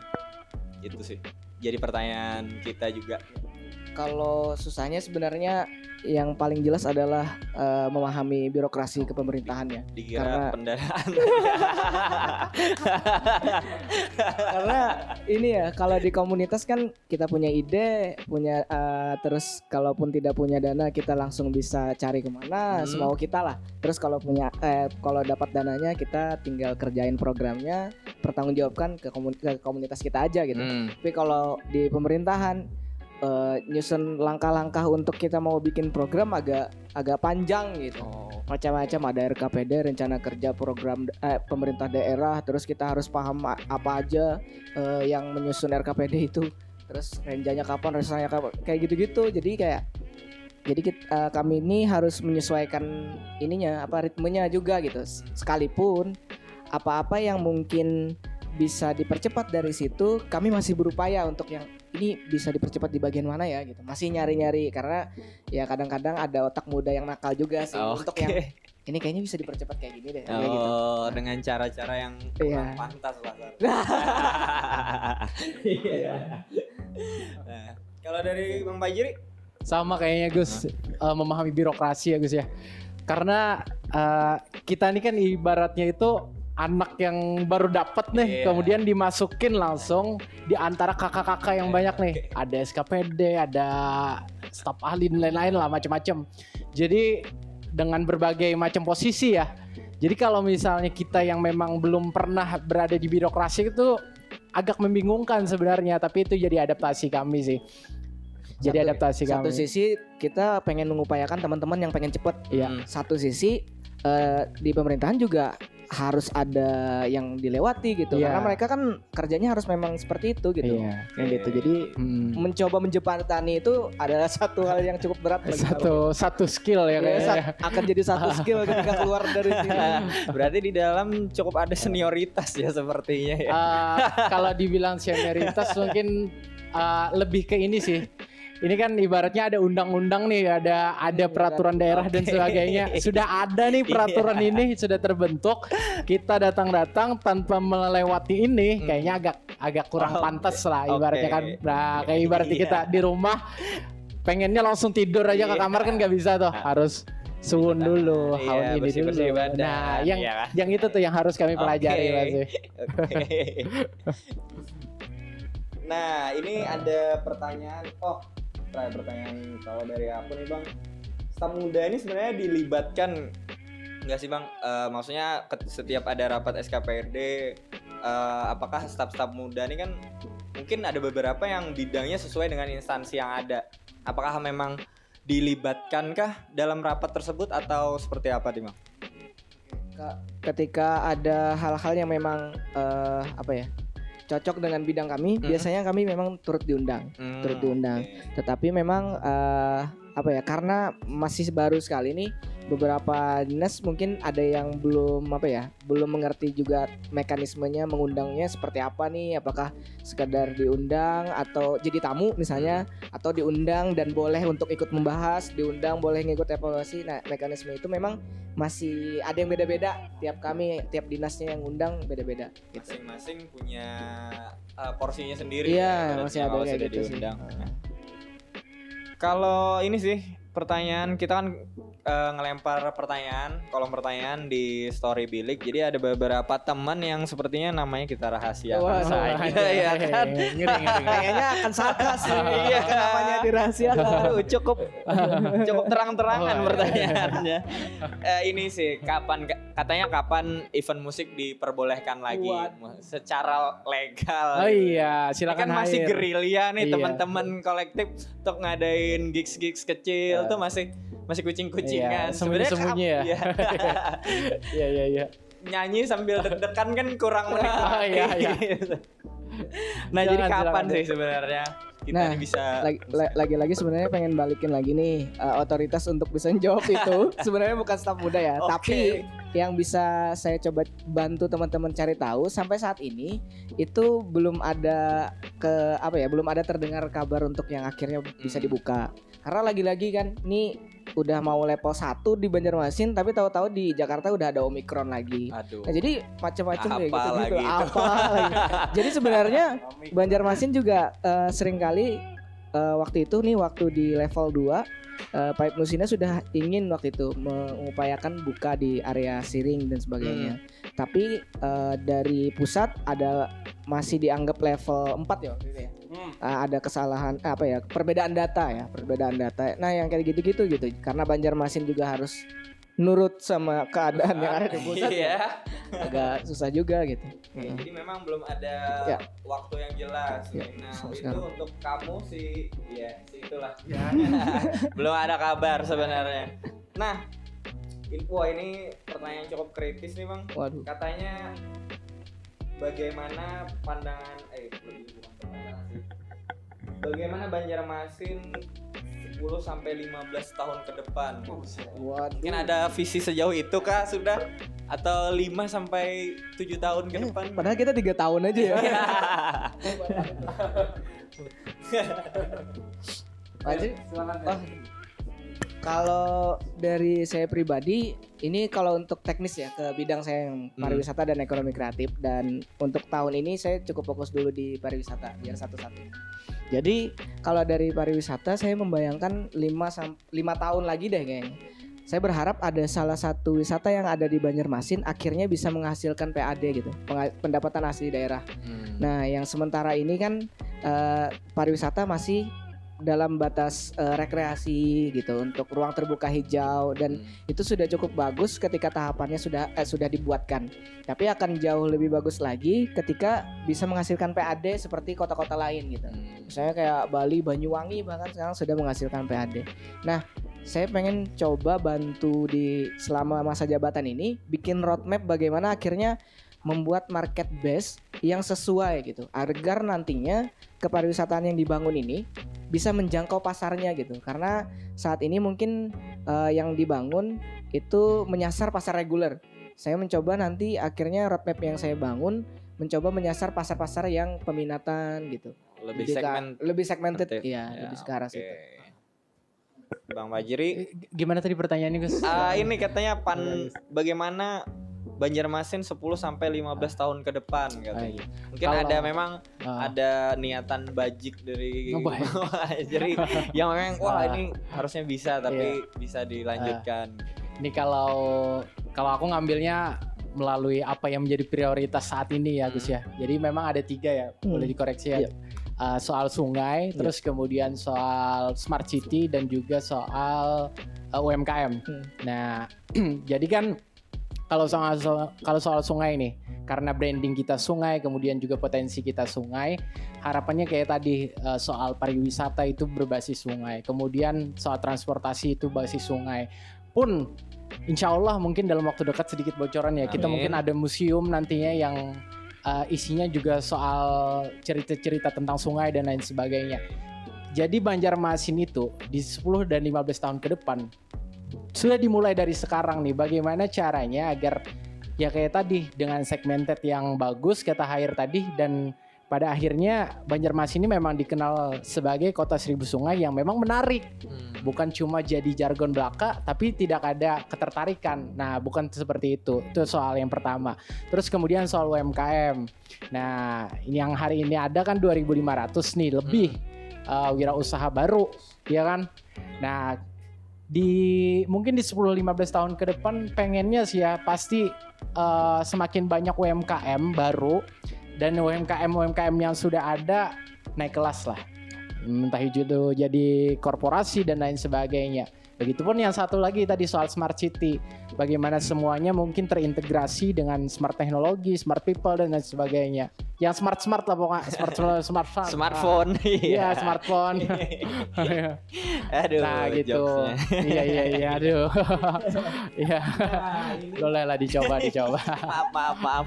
Speaker 2: Itu sih. Jadi pertanyaan kita juga.
Speaker 3: Kalau susahnya sebenarnya yang paling jelas adalah eh, memahami birokrasi kepemerintahannya.
Speaker 2: dikira
Speaker 3: Karena-
Speaker 2: pendanaan
Speaker 3: Karena ini ya kalau di komunitas kan kita punya ide, punya eh, terus kalaupun tidak punya dana kita langsung bisa cari ke mana
Speaker 2: Hmm.
Speaker 3: semau kita lah. Terus kalau punya eh, kalau dapat dananya kita tinggal kerjain programnya, pertanggungjawabkan ke, komun- ke komunitas kita aja gitu.
Speaker 2: Hmm.
Speaker 3: Tapi kalau di pemerintahan eh, nyusun langkah-langkah untuk kita mau bikin program agak agak panjang gitu. Macam-macam ada RKPD rencana kerja program eh, pemerintah daerah, terus kita harus paham apa aja eh, yang menyusun RKPD itu. Terus renjanya kapan, resanya kapan, kayak gitu-gitu. Jadi kayak jadi kit- eh, kami ini harus menyesuaikan ininya apa ritmenya juga gitu. Sekalipun apa-apa yang mungkin bisa dipercepat dari situ, kami masih berupaya untuk yang ini bisa dipercepat di bagian mana ya gitu. Masih nyari-nyari karena ya kadang-kadang ada otak muda yang nakal juga sih untuk
Speaker 2: Oke.
Speaker 3: yang ini kayaknya bisa dipercepat kayak gini deh. kayak gitu.
Speaker 2: Oh, dengan cara-cara yang kurang
Speaker 3: Iya.
Speaker 2: pantas lah. Sar. Iya. Nah, kalau dari Bang Fajri,
Speaker 4: sama kayaknya Gus eh, memahami birokrasi ya Gus ya karena eh, kita ini kan ibaratnya itu anak yang baru dapat nih
Speaker 2: Iya.
Speaker 4: kemudian dimasukin langsung di antara kakak-kakak yang banyak nih ada SKPD ada staf ahli dan lain-lain lah macam-macam jadi dengan berbagai macam posisi ya jadi kalau misalnya kita yang memang belum pernah berada di birokrasi itu agak membingungkan sebenarnya tapi itu jadi adaptasi kami sih jadi
Speaker 3: Satu-
Speaker 4: adaptasi
Speaker 3: Satu
Speaker 4: kami
Speaker 3: sisi kita pengen mengupayakan teman-teman yang pengen cepet.
Speaker 4: Iya.
Speaker 2: Hmm.
Speaker 3: Satu sisi eh, di pemerintahan juga harus ada yang dilewati gitu.
Speaker 4: Iya.
Speaker 3: Karena mereka kan kerjanya harus memang seperti itu gitu.
Speaker 4: Iya, kayak gitu. Jadi hmm,
Speaker 3: Mencoba menjembatani itu adalah satu hal yang cukup berat bagi
Speaker 4: satu satu skill ya
Speaker 3: Iya,
Speaker 4: kayaknya.
Speaker 3: sa- akan jadi satu skill ketika keluar dari sini.
Speaker 2: berarti di dalam cukup ada senioritas ya sepertinya ya.
Speaker 4: Eh, kalau dibilang senioritas mungkin eh, lebih ke ini sih. Ini kan ibaratnya ada undang-undang nih, ada ada peraturan daerah dan sebagainya. Sudah ada nih peraturan
Speaker 2: Iya.
Speaker 4: ini sudah terbentuk. Kita datang-datang tanpa melewati ini,
Speaker 2: Hmm.
Speaker 4: kayaknya agak agak kurang
Speaker 2: Oke.
Speaker 4: pantas lah ibaratnya kan. Nah, kayak ibaratnya
Speaker 2: Iya.
Speaker 4: kita di rumah pengennya langsung tidur aja ke
Speaker 2: Iya.
Speaker 4: kamar kan nggak bisa tuh, harus suun dulu,
Speaker 2: Iya,
Speaker 4: haun ini
Speaker 2: bersih-bersih
Speaker 4: dulu.
Speaker 2: badan,
Speaker 4: Nah, yang
Speaker 2: iya kan?
Speaker 4: yang itu tuh yang harus kami pelajari
Speaker 2: Oke.
Speaker 4: Mas. ya.
Speaker 2: Oke. nah, ini ada pertanyaan. Oh, terakhir pertanyaan kalau dari aku nih, Bang. Staf muda ini sebenarnya dilibatkan nggak sih, Bang? Eh, maksudnya setiap ada rapat SKPRD eh, apakah staf-staf muda ini kan mungkin ada beberapa yang bidangnya sesuai dengan instansi yang ada. Apakah memang dilibatkankah dalam rapat tersebut atau seperti apa, nih, Bang?
Speaker 3: ketika ada hal-hal yang memang eh, apa ya cocok dengan bidang kami,
Speaker 2: Mhm.
Speaker 3: biasanya kami memang turut diundang.
Speaker 2: Hmm,
Speaker 3: Turut diundang.
Speaker 2: oke.
Speaker 3: Tetapi memang eh, apa ya karena masih baru sekali nih beberapa dinas mungkin ada yang belum apa ya belum mengerti juga mekanismenya mengundangnya seperti apa nih apakah sekedar diundang atau jadi tamu misalnya atau diundang dan boleh untuk ikut membahas diundang boleh ngikut evaluasi nah mekanisme itu memang masih ada yang beda-beda tiap kami tiap dinasnya yang undang beda-beda gitu.
Speaker 2: Masing-masing punya uh, porsinya sendiri.
Speaker 3: Iya,
Speaker 2: ya,
Speaker 3: masih ada kayak
Speaker 2: sudah
Speaker 3: gitu sih.
Speaker 2: diundang. Nah. Kalau ini sih pertanyaan kita kan eh, ngelempar pertanyaan kolom pertanyaan di story bilik jadi ada beberapa teman yang sepertinya namanya kita rahasiakan
Speaker 3: Wah,
Speaker 2: saja ya kan
Speaker 3: kayaknya akan sarkas sih
Speaker 2: Iya.
Speaker 3: namanya dirahasiakan
Speaker 2: cukup cukup terang-terangan
Speaker 4: Oh, iya.
Speaker 2: pertanyaannya. Eh, ini sih kapan katanya kapan event musik diperbolehkan lagi
Speaker 3: Waduh.
Speaker 2: secara legal.
Speaker 4: Oh iya,
Speaker 2: Ini
Speaker 4: silakan
Speaker 2: kan masih gerilya nih
Speaker 4: Iya.
Speaker 2: teman-teman kolektif untuk ngadain gigs-gigs kecil tuh masih masih kucing-kucingan.
Speaker 4: Iya,
Speaker 2: Sebenarnya
Speaker 4: sembunyi-sembunyi
Speaker 2: kap-
Speaker 4: ya.
Speaker 2: iya.
Speaker 4: Iya.
Speaker 2: Nyanyi sambil deg-degan kan kurang menikmati.
Speaker 4: Oh, iya, iya.
Speaker 2: Nah, jadi
Speaker 4: Silakan,
Speaker 2: kapan
Speaker 4: silakan.
Speaker 2: sih sebenarnya kita
Speaker 3: Nah,
Speaker 2: bisa
Speaker 3: lagi la- lagi-lagi sebenarnya pengen balikin lagi nih uh, otoritas untuk bisa jawab itu sebenarnya bukan staf muda ya
Speaker 2: Oke.
Speaker 3: tapi yang bisa saya coba bantu teman-teman cari tahu sampai saat ini itu belum ada ke apa ya belum ada terdengar kabar untuk yang akhirnya bisa
Speaker 2: Hmm.
Speaker 3: dibuka karena lagi-lagi kan ini udah mau level 1 di Banjarmasin tapi tahu-tahu di Jakarta udah ada Omikron lagi
Speaker 2: Aduh.
Speaker 3: Nah, jadi macam-macam kayak
Speaker 2: Apa
Speaker 3: gitu gitu.
Speaker 2: itu?
Speaker 3: Apa lagi? Jadi sebenarnya Banjarmasin juga eh, sering kali eh, waktu itu nih waktu di level 2 eh, Pipe Nusina sudah ingin waktu itu mengupayakan buka di area Siring dan sebagainya. Tapi eh, dari pusat ada masih dianggap level 4 ya waktu itu ya. Ah, ada kesalahan ah, apa ya perbedaan data ya perbedaan data nah yang kayak gitu-gitu gitu karena Banjarmasin juga harus nurut sama keadaan yang ada di pusat ya.
Speaker 2: Iya.
Speaker 3: agak susah juga gitu
Speaker 2: Oke, jadi memang belum ada
Speaker 3: Ya.
Speaker 2: waktu yang jelas.
Speaker 3: Ya,
Speaker 2: Nah, itu
Speaker 3: sekarang.
Speaker 2: untuk kamu sih, ya, sih itulah. belum ada kabar sebenarnya. Nah, info ini pertanyaan cukup kritis nih, Bang.
Speaker 3: waduh
Speaker 2: Katanya bagaimana pandangan eh lebih bukan pandangan sih. Bagaimana Banjarmasin 10 sampai 15 tahun ke depan?
Speaker 3: waduh
Speaker 2: Mungkin ada visi sejauh itu kah sudah atau 5 sampai 7 tahun ke
Speaker 3: Eh,
Speaker 2: depan?
Speaker 3: padahal kita tiga tahun aja ya Lanjut. Oh, kalau dari saya pribadi, ini kalau untuk teknis ya ke bidang saya yang pariwisata dan ekonomi kreatif dan untuk tahun ini saya cukup fokus dulu di pariwisata biar satu-satu. Jadi kalau dari pariwisata saya membayangkan 5 sam 5 tahun lagi deh kayaknya. Saya berharap ada salah satu wisata yang ada di Banjarmasin akhirnya bisa menghasilkan PAD gitu, pendapatan asli daerah.
Speaker 2: Hmm.
Speaker 3: Nah, yang sementara ini kan eh, pariwisata masih dalam batas eh, rekreasi gitu untuk ruang terbuka hijau dan
Speaker 2: Hmm.
Speaker 3: itu sudah cukup bagus ketika tahapannya sudah eh, sudah dibuatkan. Tapi akan jauh lebih bagus lagi ketika bisa menghasilkan PAD seperti kota-kota lain gitu.
Speaker 2: Hmm.
Speaker 3: Misalnya kayak Bali, Banyuwangi bahkan sekarang sudah menghasilkan PAD. Nah, saya pengen coba bantu di selama masa jabatan ini bikin roadmap bagaimana akhirnya membuat market base yang sesuai gitu agar nantinya kepariwisataan yang dibangun ini bisa menjangkau pasarnya gitu. Karena saat ini mungkin eh, yang dibangun itu menyasar pasar reguler. Saya mencoba nanti akhirnya roadmap yang saya bangun mencoba menyasar pasar-pasar yang peminatan gitu.
Speaker 2: Lebih segmen
Speaker 3: lebih segmented.
Speaker 2: Segmented.
Speaker 3: ya,
Speaker 2: Ya,
Speaker 3: lebih ke arah
Speaker 2: oke.
Speaker 3: situ.
Speaker 2: Bang Fajri?
Speaker 4: Eh, Gimana tadi pertanyaannya Gus?
Speaker 2: ah, ini katanya pan bagaimana Banjarmasin 10 sampai 15 tahun ke depan
Speaker 4: Ah,
Speaker 2: katanya.
Speaker 4: iya.
Speaker 2: Mungkin
Speaker 4: Kalau-
Speaker 2: ada memang
Speaker 4: Ah.
Speaker 2: ada niatan bajik dari jadi yang memang wah
Speaker 4: Ah.
Speaker 2: ini harusnya bisa tapi bisa dilanjutkan.
Speaker 4: Ini kalau kalau aku ngambilnya melalui apa yang menjadi prioritas saat ini ya Gus ya. Jadi memang ada tiga ya,
Speaker 3: Hmm.
Speaker 4: boleh dikoreksi ya.
Speaker 3: Iya.
Speaker 4: Uh, soal sungai,
Speaker 3: Iya.
Speaker 4: terus kemudian soal smart city dan juga soal uh, UMKM.
Speaker 3: Hmm.
Speaker 4: Nah, jadi kan kalau soal kalau soal sungai nih, karena branding kita sungai, kemudian juga potensi kita sungai, harapannya kayak tadi uh, soal pariwisata itu berbasis sungai, kemudian soal transportasi itu basis sungai. Pun insya Allah mungkin dalam waktu dekat sedikit bocoran ya, kita
Speaker 2: Amin.
Speaker 4: mungkin ada museum nantinya yang uh, isinya juga soal cerita-cerita tentang sungai dan lain sebagainya. Jadi Banjarmasin itu di 10 dan 15 tahun ke depan sudah dimulai dari sekarang nih bagaimana caranya agar ya kayak tadi dengan segmented yang bagus kata Hair tadi dan pada akhirnya Banjarmasin ini memang dikenal sebagai kota seribu sungai yang memang menarik.
Speaker 2: Hmm.
Speaker 4: bukan cuma jadi jargon belaka tapi tidak ada ketertarikan. Nah bukan seperti itu. Itu soal yang pertama. Terus kemudian soal UMKM nah ini yang hari ini ada kan 2.500 nih lebih uh, wirausaha baru ya kan? Nah di mungkin di 10-15 tahun ke depan pengennya sih ya pasti uh, semakin banyak UMKM baru dan UMKM UMKM yang sudah ada naik kelas lah entah itu jadi korporasi dan lain sebagainya. Begitupun yang satu lagi tadi soal smart city, bagaimana semuanya mungkin terintegrasi dengan smart teknologi, smart people dan lain sebagainya. Yang smart smart lah pokoknya smart smart smart, smart.
Speaker 2: Smartphone.
Speaker 4: Iya, smartphone.
Speaker 2: Aduh.
Speaker 4: nah gitu. iya iya iya aduh. Iya. Boleh lah dicoba dicoba.
Speaker 2: maaf maaf maaf.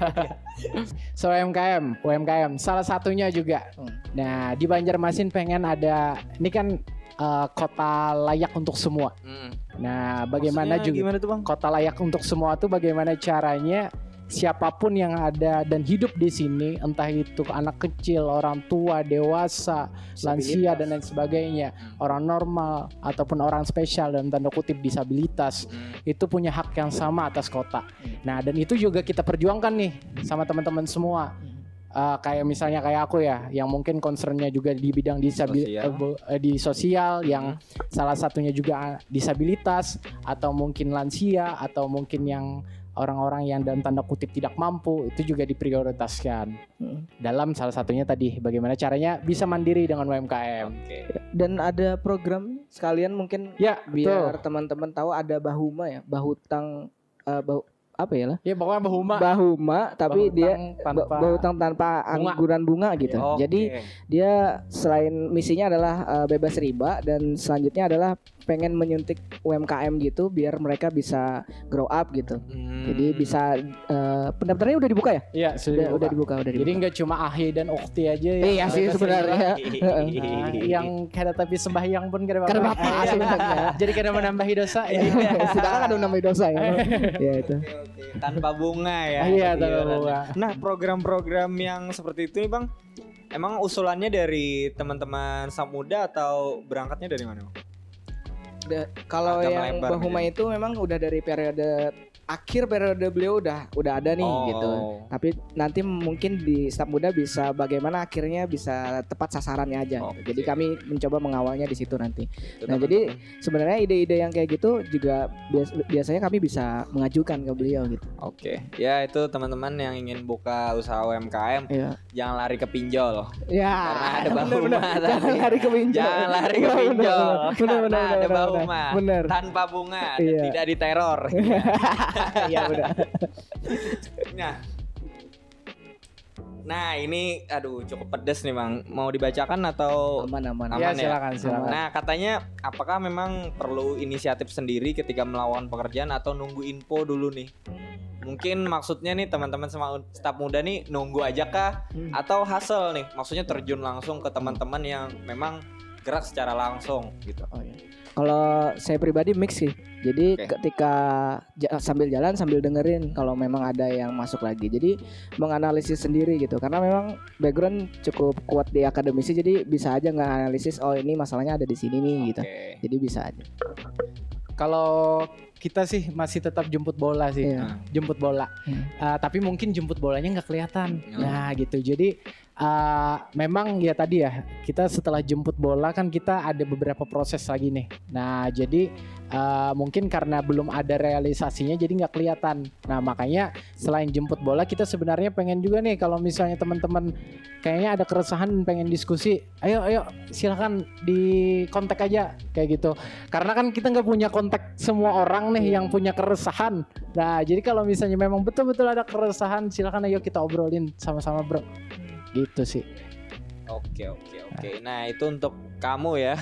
Speaker 4: So UMKM, UMKM salah satunya juga.
Speaker 3: Hmm.
Speaker 4: Nah di Banjarmasin pengen ada, ini kan eh, kota layak untuk semua.
Speaker 2: Hmm.
Speaker 4: Nah bagaimana
Speaker 2: Maksudnya
Speaker 4: juga
Speaker 2: Gimana tuh bang?
Speaker 4: kota layak untuk semua tuh bagaimana caranya siapa pun yang ada dan hidup di sini, entah itu anak kecil, orang tua, dewasa, lansia dan lain sebagainya, orang normal ataupun orang spesial dan tanda kutip disabilitas
Speaker 2: Hmm.
Speaker 4: itu punya hak yang sama atas kota. Nah, dan itu juga kita perjuangkan nih sama teman-teman semua. Eh, kayak misalnya kayak aku ya, yang mungkin concernnya juga di bidang disabil
Speaker 2: Sosial.
Speaker 4: eh, bu- eh, di sosial, yang salah satunya juga eh, disabilitas atau mungkin lansia atau mungkin yang orang-orang yang dalam tanda kutip tidak mampu itu juga diprioritaskan
Speaker 3: Hmm.
Speaker 4: dalam salah satunya tadi bagaimana caranya bisa mandiri dengan UMKM.
Speaker 2: Oke.
Speaker 3: Dan ada program sekalian mungkin
Speaker 4: Ya,
Speaker 3: biar teman-teman tahu ada Bahuma ya, Bahutang eh, bahu apa ya lah?
Speaker 4: Ya pokoknya Bahuma
Speaker 3: Bahuma tapi dia
Speaker 4: Bahutang tanpa
Speaker 3: ba- Bahutang tanpa
Speaker 4: bunga.
Speaker 3: angguran bunga gitu.
Speaker 2: Oke.
Speaker 3: Jadi dia selain misinya adalah eh, bebas riba dan selanjutnya adalah pengen menyuntik UMKM gitu biar mereka bisa grow up gitu.
Speaker 2: Hmm.
Speaker 3: Jadi bisa eh, pendaftarannya udah dibuka ya?
Speaker 4: Iya,
Speaker 3: Udah,
Speaker 4: sudah
Speaker 3: udah dibuka, udah
Speaker 4: Jadi
Speaker 3: dibuka.
Speaker 4: nggak cuma Ahi dan Ukti aja ya.
Speaker 3: Iya sih sebenarnya.
Speaker 4: Nah, yang kada tapi sembahyang pun kada apa-apa. Iya.
Speaker 3: sebenarnya.
Speaker 4: Jadi kada menambahi dosa ya.
Speaker 3: Sedangkan ada namanya dosa ya. ya itu.
Speaker 2: Oke, oke. Tanpa bunga ya.
Speaker 4: Iya,
Speaker 2: tadi
Speaker 4: tanpa bunga.
Speaker 2: Nah, program-program yang seperti itu nih, Bang. Emang usulannya dari teman-teman Samuda atau berangkatnya dari mana, Bang?
Speaker 3: Da- kalau yang Bahuma
Speaker 2: gitu.
Speaker 3: itu memang udah dari periode akhir periode beliau udah udah ada nih
Speaker 2: Oh.
Speaker 3: gitu. Tapi nanti mungkin di staf muda bisa bagaimana akhirnya bisa tepat sasarannya aja.
Speaker 2: Oke.
Speaker 3: Jadi kami mencoba mengawalnya di situ nanti.
Speaker 2: Itu
Speaker 3: Nah,
Speaker 2: teman-teman.
Speaker 3: jadi sebenarnya ide-ide yang kayak gitu juga bias- biasanya kami bisa mengajukan ke beliau gitu.
Speaker 2: Oke, ya itu teman-teman yang ingin buka usaha UMKM
Speaker 3: Iya.
Speaker 2: jangan lari ke pinjol.
Speaker 3: Ya.
Speaker 2: Karena ada
Speaker 3: bener,
Speaker 2: Bahuma
Speaker 3: bener.
Speaker 2: tadi.
Speaker 3: Jangan lari ke pinjol.
Speaker 2: Jangan lari ke pinjol. Ada
Speaker 3: bener,
Speaker 2: Bahuma.
Speaker 3: Bener.
Speaker 2: Tanpa bunga dan
Speaker 3: Iya.
Speaker 2: tidak diteror.
Speaker 3: Iya benar.
Speaker 2: nah. Nah, ini aduh cukup pedes nih, Bang. Mau dibacakan atau
Speaker 3: Aman aman.
Speaker 2: Aman
Speaker 4: Ya
Speaker 2: ya?
Speaker 4: silakan silakan.
Speaker 2: Nah, katanya apakah memang perlu inisiatif sendiri ketika melawan pekerjaan atau nunggu info dulu nih? Mungkin maksudnya nih teman-teman sama staf muda nih nunggu aja kah
Speaker 3: Hmm.
Speaker 2: atau hasil nih? Maksudnya terjun langsung ke teman-teman yang memang gerak secara langsung gitu.
Speaker 3: Oh, iya. Kalau saya pribadi mix sih. Jadi
Speaker 2: Oke.
Speaker 3: ketika sambil jalan sambil dengerin kalau memang ada yang masuk lagi. Jadi menganalisis sendiri gitu. Karena memang background cukup kuat di akademisi jadi bisa aja nggak analisis oh ini masalahnya ada di sini nih gitu.
Speaker 2: Oke.
Speaker 3: Jadi bisa aja.
Speaker 4: Kalau kita sih masih tetap jemput bola sih.
Speaker 3: Iya.
Speaker 4: Jemput bola.
Speaker 3: Hmm.
Speaker 4: Uh, tapi mungkin jemput bolanya nggak kelihatan.
Speaker 2: Oh.
Speaker 4: Nah, gitu. Jadi uh, memang ya tadi ya, kita setelah jemput bola kan kita ada beberapa proses lagi nih. Nah, jadi uh, mungkin karena belum ada realisasinya jadi nggak kelihatan. Nah, makanya selain jemput bola kita sebenarnya pengen juga nih kalau misalnya teman-teman kayaknya ada keresahan pengen diskusi, ayo ayo silakan di kontak aja kayak gitu. Karena kan kita nggak punya kontak semua orang nih yang punya keresahan. Nah, jadi kalau misalnya memang betul-betul ada keresahan, silakan ayo kita obrolin sama-sama, Bro. Gitu sih.
Speaker 2: Oke, oke, oke. Nah, itu untuk kamu ya.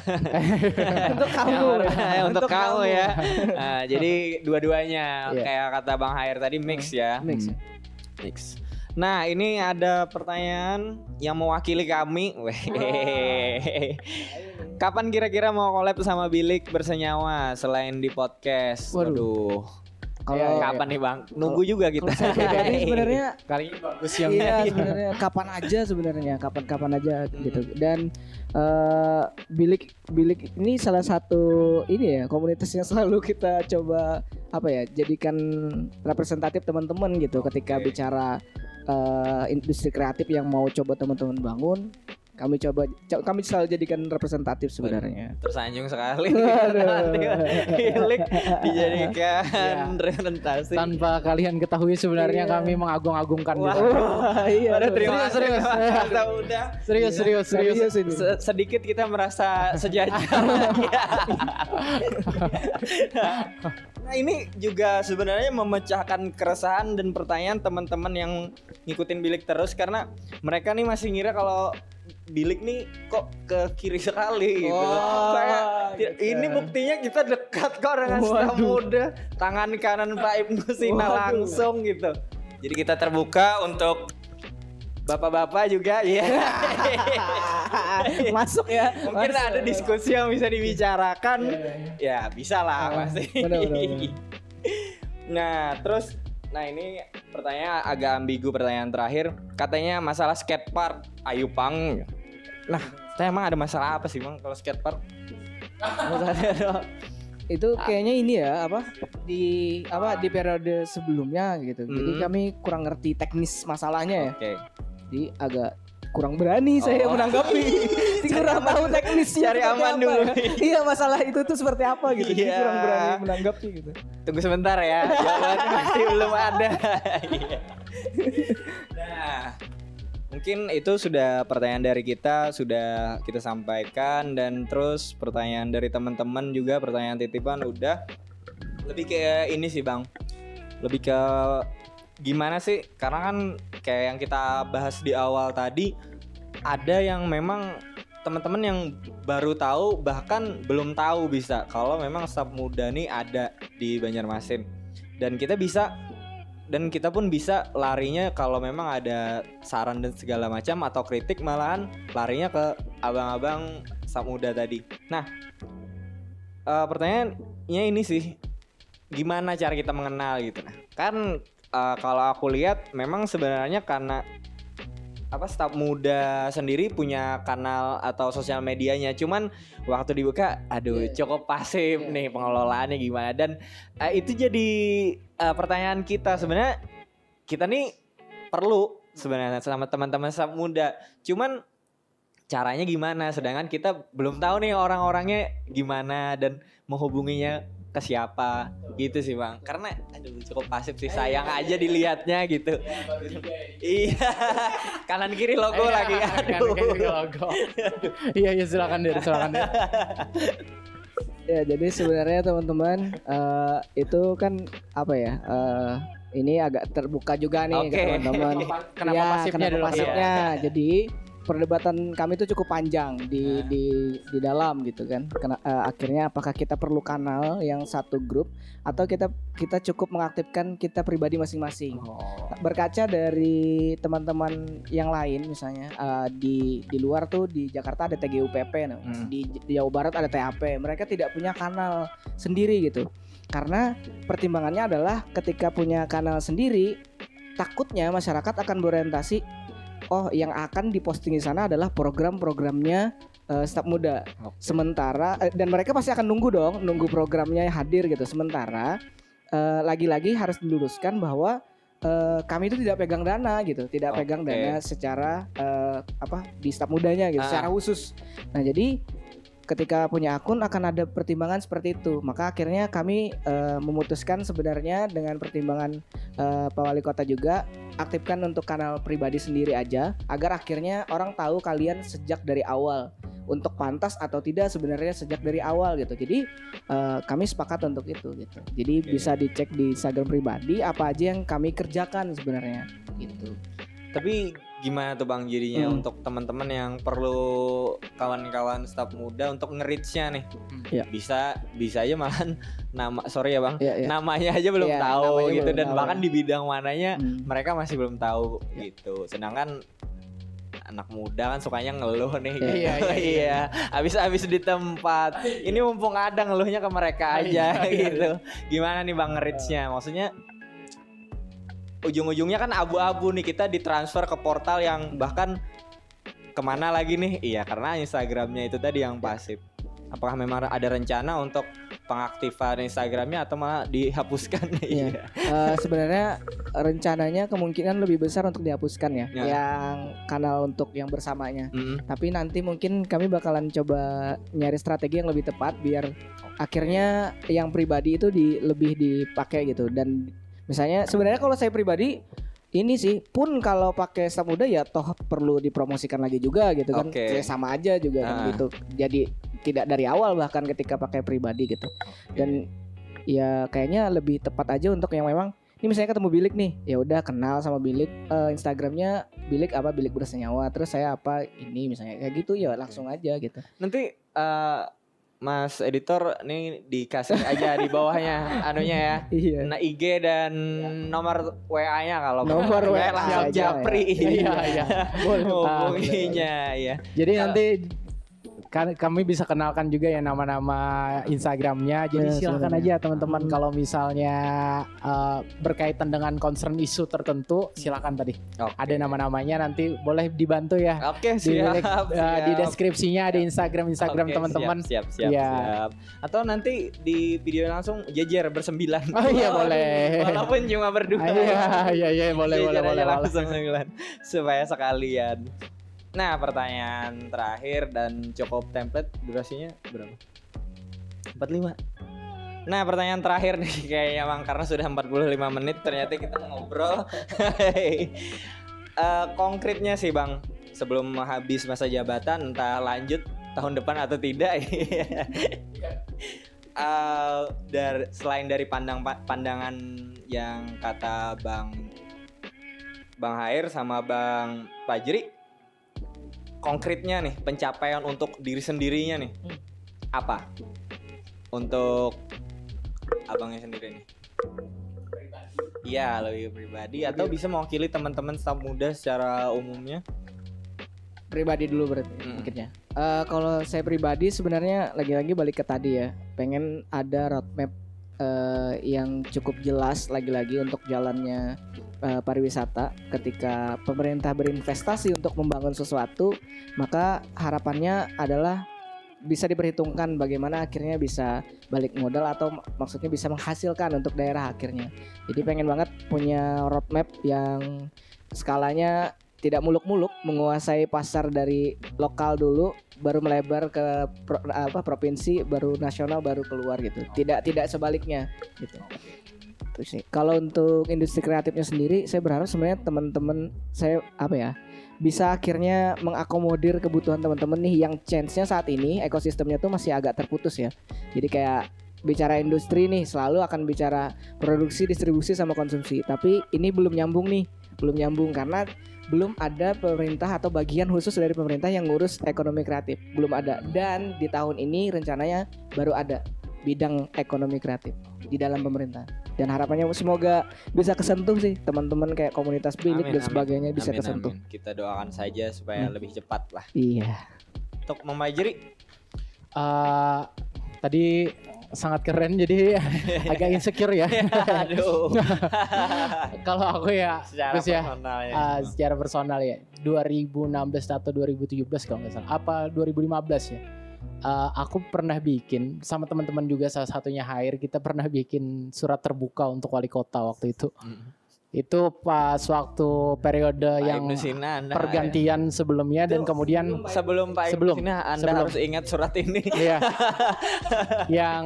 Speaker 3: Untuk kamu.
Speaker 2: Ya, untuk,
Speaker 3: Untuk
Speaker 2: kamu,
Speaker 3: kamu.
Speaker 2: ya. Nah, jadi dua-duanya
Speaker 4: Iya.
Speaker 2: kayak kata Bang Hair tadi mix ya.
Speaker 3: Mix.
Speaker 4: Hmm.
Speaker 2: Mix. Nah, ini ada pertanyaan yang mewakili kami. Weh. Kapan kira-kira mau collab sama Bilik bersenyawa selain di podcast?
Speaker 3: Waduh.
Speaker 2: Waduh.
Speaker 3: Kalau
Speaker 2: Ya, kapan nih Bang? Nunggu juga kita.
Speaker 3: kalau saya pribadi sebenarnya
Speaker 4: Kali ini bagus yang
Speaker 3: iya sebenarnya kapan aja sebenarnya kapan-kapan aja
Speaker 2: Hmm.
Speaker 3: gitu dan eh bilik bilik ini salah satu ini ya komunitas yang selalu kita coba apa ya jadikan representatif teman-teman gitu ketika
Speaker 2: Oke.
Speaker 3: bicara eh, industri kreatif yang mau coba teman-teman bangun kami coba co- kami selalu jadikan representatif sebenarnya
Speaker 2: Tersanjung sekali. Bilik dijadikan
Speaker 4: Iya.
Speaker 2: representasi.
Speaker 4: tanpa kalian ketahui sebenarnya
Speaker 3: Iya.
Speaker 4: kami mengagung-agungkan
Speaker 2: Wah.
Speaker 4: gitu.
Speaker 3: Wah, iya
Speaker 2: terima
Speaker 4: Serius,
Speaker 2: kasih.
Speaker 4: serius.
Speaker 2: Kita udah
Speaker 4: Serius, serius, serius.
Speaker 3: Serius.
Speaker 2: Se- sedikit kita merasa sejajar. Ya. nah ini juga sebenarnya memecahkan keresahan dan pertanyaan teman-teman yang ngikutin bilik terus karena mereka nih masih ngira kalau bilik nih kok ke kiri sekali gitu. Kayak, ti-
Speaker 3: gitu.
Speaker 2: ini buktinya kita dekat kok dengan
Speaker 3: Waduh.
Speaker 2: Muda. Tangan kanan Pak Ibnu Sina
Speaker 3: Waduh.
Speaker 2: langsung gitu. Jadi kita terbuka untuk bapak-bapak juga ya.
Speaker 3: masuk ya
Speaker 2: Mungkin
Speaker 3: masuk.
Speaker 2: ada diskusi yang bisa dibicarakan. Ya, bisa lah
Speaker 3: Ah,
Speaker 2: pasti. nah, terus nah ini pertanyaan agak ambigu pertanyaan terakhir. Katanya masalah skatepark Ayu Pang. Nah, saya emang ada masalah apa sih, Bang, kalau skatepark?
Speaker 3: Itu kayaknya ini ya apa di apa di periode sebelumnya gitu. Jadi
Speaker 2: Hmm.
Speaker 3: kami kurang ngerti teknis masalahnya ya.
Speaker 2: Oke.
Speaker 3: Jadi agak kurang berani saya
Speaker 2: Oh.
Speaker 3: menanggapi. kurang tahu teknisnya.
Speaker 2: Cari aman
Speaker 3: apa.
Speaker 2: dulu.
Speaker 3: iya masalah itu tuh seperti apa gitu. Jadi
Speaker 2: Iya.
Speaker 3: kurang berani menanggapi gitu.
Speaker 2: Tunggu sebentar ya. Jawabannya masih belum ada. Iya. nah, mungkin itu sudah pertanyaan dari kita sudah kita sampaikan dan terus pertanyaan dari teman-teman juga pertanyaan titipan udah lebih ke ini sih, Bang. Lebih ke gimana sih? Karena kan kayak yang kita bahas di awal tadi ada yang memang teman-teman yang baru tahu bahkan belum tahu bisa kalau memang staf muda nih ada di Banjarmasin dan kita bisa dan kita pun bisa larinya kalau memang ada saran dan segala macam atau kritik malahan larinya ke abang-abang staf muda tadi. Nah, eh, pertanyaannya ini sih gimana cara kita mengenal gitu nah kan eh, kalau aku lihat memang sebenarnya karena apa staf muda sendiri punya kanal atau sosial medianya. Cuman waktu dibuka aduh
Speaker 3: Iya.
Speaker 2: cukup pasif
Speaker 3: Iya.
Speaker 2: nih pengelolaannya gimana. Dan eh, itu jadi eh, pertanyaan kita. Sebenarnya kita nih perlu sebenarnya sama teman-teman staf muda. Cuman caranya gimana? Sedangkan kita belum tahu nih orang-orangnya gimana dan menghubunginya ke siapa gitu sih bang karena aduh cukup pasif sih sayang aja dilihatnya gitu iya kanan kiri logo lagi aduh
Speaker 4: Iya iya silakan deh, silakan deh.
Speaker 3: Ya jadi sebenarnya teman-teman eh, itu kan apa ya? eh, ini agak terbuka juga nih ke
Speaker 2: Oke.
Speaker 3: teman-teman.
Speaker 4: Kenapa
Speaker 3: Ya,
Speaker 4: pasifnya
Speaker 3: kenapa
Speaker 4: dulu?
Speaker 3: pasifnya? Jadi perdebatan kami itu cukup panjang di
Speaker 2: Nah.
Speaker 3: di di dalam gitu kan. Kena, eh, akhirnya apakah kita perlu kanal yang satu grup atau kita kita cukup mengaktifkan kita pribadi masing-masing.
Speaker 2: Oh.
Speaker 3: Berkaca dari teman-teman yang lain misalnya eh, di di luar tuh di Jakarta ada TGUPP namanya.
Speaker 2: Hmm.
Speaker 3: Di, di Jawa Barat ada TAP. Mereka tidak punya kanal sendiri gitu. Karena pertimbangannya adalah ketika punya kanal sendiri takutnya masyarakat akan berorientasi oh yang akan diposting di sana adalah program-programnya eh, staf muda.
Speaker 2: Oke.
Speaker 3: Sementara eh, dan mereka pasti akan nunggu dong, nunggu programnya hadir gitu. Sementara eh, lagi-lagi harus diluruskan bahwa eh, kami itu tidak pegang dana gitu, tidak pegang
Speaker 2: Oke.
Speaker 3: dana secara eh, apa di staf mudanya gitu,
Speaker 2: Ah.
Speaker 3: secara khusus. Nah jadi ketika punya akun akan ada pertimbangan seperti itu. Maka akhirnya kami eh, memutuskan sebenarnya dengan pertimbangan eh, Pak Wali Kota juga aktifkan untuk kanal pribadi sendiri aja agar akhirnya orang tahu kalian sejak dari awal untuk pantas atau tidak sebenarnya sejak dari awal gitu. Jadi eh, kami sepakat untuk itu gitu. Jadi
Speaker 2: Oke.
Speaker 3: bisa dicek di Instagram pribadi apa aja yang kami kerjakan sebenarnya gitu.
Speaker 2: Tapi gimana tuh bang jadinya
Speaker 3: Hmm.
Speaker 2: untuk teman-teman yang perlu kawan-kawan staf muda untuk nge-reach-nya nih?
Speaker 3: Iya.
Speaker 2: Bisa bisa aja malahan nama sorry ya bang,
Speaker 3: Iya, iya.
Speaker 2: namanya aja belum
Speaker 3: Iya,
Speaker 2: tahu gitu
Speaker 3: belum
Speaker 2: dan
Speaker 3: tahu.
Speaker 2: bahkan di bidang mananya
Speaker 3: Hmm.
Speaker 2: mereka masih belum tahu
Speaker 3: Iya.
Speaker 2: gitu. Sedangkan anak muda kan sukanya ngeluh nih.
Speaker 4: Iya, iya, iya.
Speaker 2: iya. Habis-habis di tempat. Ini mumpung ada ngeluhnya ke mereka aja
Speaker 4: Iya, iya,
Speaker 2: gitu. Gimana nih Bang Rich-nya? Maksudnya ujung-ujungnya kan abu-abu nih kita ditransfer ke portal yang bahkan ke mana lagi nih? Iya karena Instagramnya itu tadi yang pasif. Apakah memang ada rencana untuk pengaktifan Instagramnya atau malah dihapuskan?
Speaker 3: Iya. Eh, sebenarnya rencananya kemungkinan lebih besar untuk dihapuskan ya,
Speaker 2: Ya.
Speaker 3: yang kanal untuk yang bersamanya.
Speaker 2: Mm.
Speaker 3: Tapi nanti mungkin kami bakalan coba nyari strategi yang lebih tepat biar akhirnya yang pribadi itu di lebih dipakai gitu dan misalnya sebenarnya kalau saya pribadi ini sih pun kalau pakai staf muda ya toh perlu dipromosikan lagi juga gitu kan.
Speaker 2: Oke.
Speaker 3: Ya, sama aja juga kan
Speaker 2: Ah.
Speaker 3: gitu. Jadi tidak dari awal bahkan ketika pakai pribadi gitu. Dan ya kayaknya lebih tepat aja untuk yang memang ini misalnya ketemu bilik nih ya udah kenal sama bilik eh, Instagramnya bilik apa? Bilik bersenyawa. Terus saya apa? Ini misalnya. Kayak gitu ya langsung aja gitu.
Speaker 2: Nanti eh, Mas editor nih dikasih aja di bawahnya anunya ya.
Speaker 3: iya
Speaker 2: Nah IG dan nomor WA-nya kalau
Speaker 3: Nomor. WA
Speaker 2: langsung
Speaker 3: aja,
Speaker 2: japri.
Speaker 4: Iya, iya.
Speaker 3: Boleh.
Speaker 2: Hubunginya ya.
Speaker 4: Jadi nanti kan kami bisa kenalkan juga ya nama-nama Instagramnya. Jadi silakan
Speaker 3: sebenarnya.
Speaker 4: aja teman-teman
Speaker 3: Hmm.
Speaker 4: kalau misalnya uh, berkaitan dengan concern isu tertentu, silakan tadi.
Speaker 2: Oke.
Speaker 4: Ada nama-namanya nanti boleh dibantu ya.
Speaker 2: Oke,
Speaker 4: Di,
Speaker 2: siap.
Speaker 4: uh,
Speaker 2: siap.
Speaker 4: di deskripsinya ada Instagram Instagram
Speaker 2: Oke,
Speaker 4: teman-teman.
Speaker 2: Siap, siap, siap,
Speaker 4: Iya.
Speaker 2: siap. Atau nanti di video langsung jejer bersembilan.
Speaker 4: Oh iya boleh.
Speaker 2: Walaupun cuma berdua.
Speaker 4: Iya iya iya boleh
Speaker 2: Jejer
Speaker 4: boleh. boleh.
Speaker 2: langsung sembilan supaya sekalian. Nah, pertanyaan terakhir dan cukup template durasinya berapa? 45. Nah, pertanyaan terakhir nih kayaknya Bang karena sudah 45 menit ternyata kita ngobrol. Eh, konkretnya sih Bang, sebelum habis masa jabatan entah lanjut tahun depan atau tidak. Eh, dari selain dari pandang pandangan yang kata Bang Bang Hair sama Bang Fajri konkretnya nih pencapaian untuk diri sendirinya nih.
Speaker 3: Hmm.
Speaker 2: apa? Untuk abangnya sendiri nih. Iya lebih pribadi atau bisa mewakili teman-teman staf muda secara umumnya?
Speaker 3: Pribadi dulu berarti
Speaker 2: Mm.
Speaker 3: mungkinnya Eh, kalau saya pribadi sebenarnya lagi-lagi balik ke tadi ya. Pengen ada roadmap eh, yang cukup jelas lagi-lagi untuk jalannya eh, pariwisata. Ketika pemerintah berinvestasi untuk membangun sesuatu maka harapannya adalah bisa diperhitungkan bagaimana akhirnya bisa balik modal atau mak- maksudnya bisa menghasilkan untuk daerah akhirnya. Jadi pengen banget punya roadmap yang skalanya tidak muluk-muluk menguasai pasar dari lokal dulu baru melebar ke pro- apa provinsi baru nasional baru keluar gitu. Tidak tidak sebaliknya gitu. Itu sih. Kalau untuk industri kreatifnya sendiri saya berharap sebenarnya teman-teman saya apa ya bisa akhirnya mengakomodir kebutuhan teman-teman nih yang chance-nya saat ini ekosistemnya tuh masih agak terputus ya. Jadi kayak bicara industri nih selalu akan bicara produksi distribusi sama konsumsi. Tapi ini belum nyambung nih belum nyambung karena belum ada pemerintah atau bagian khusus dari pemerintah yang ngurus ekonomi kreatif. Belum ada. Dan di tahun ini rencananya baru ada bidang ekonomi kreatif di dalam pemerintah. Dan harapannya semoga bisa kesentuh sih teman-teman kayak komunitas bilik
Speaker 2: Amin,
Speaker 3: dan
Speaker 2: amin.
Speaker 3: sebagainya bisa
Speaker 2: Amin,
Speaker 3: kesentuh.
Speaker 2: amin. kita doakan saja supaya
Speaker 3: Hmm.
Speaker 2: lebih cepat lah.
Speaker 3: Iya.
Speaker 2: Untuk memajeri
Speaker 4: Eh, tadi sangat keren jadi agak insecure ya.
Speaker 2: aduh.
Speaker 4: Kalau aku ya
Speaker 2: secara
Speaker 4: terus ya
Speaker 2: personal ya.
Speaker 4: uh, secara personal ya 2016 atau 2017 kalau nggak salah. Apa 2015 ya? Uh, aku pernah bikin sama teman-teman juga salah satunya Hair kita pernah bikin surat terbuka untuk wali kota waktu itu.
Speaker 2: Hmm.
Speaker 4: Itu pas waktu periode
Speaker 2: Pak
Speaker 4: yang
Speaker 2: Sina, Anda-
Speaker 4: pergantian sebelumnya dan
Speaker 2: Itu
Speaker 4: kemudian
Speaker 2: sebelum Pak
Speaker 4: Sebelum.
Speaker 2: Sina, Anda
Speaker 4: Sebelum.
Speaker 2: harus ingat surat ini
Speaker 4: Iya. yang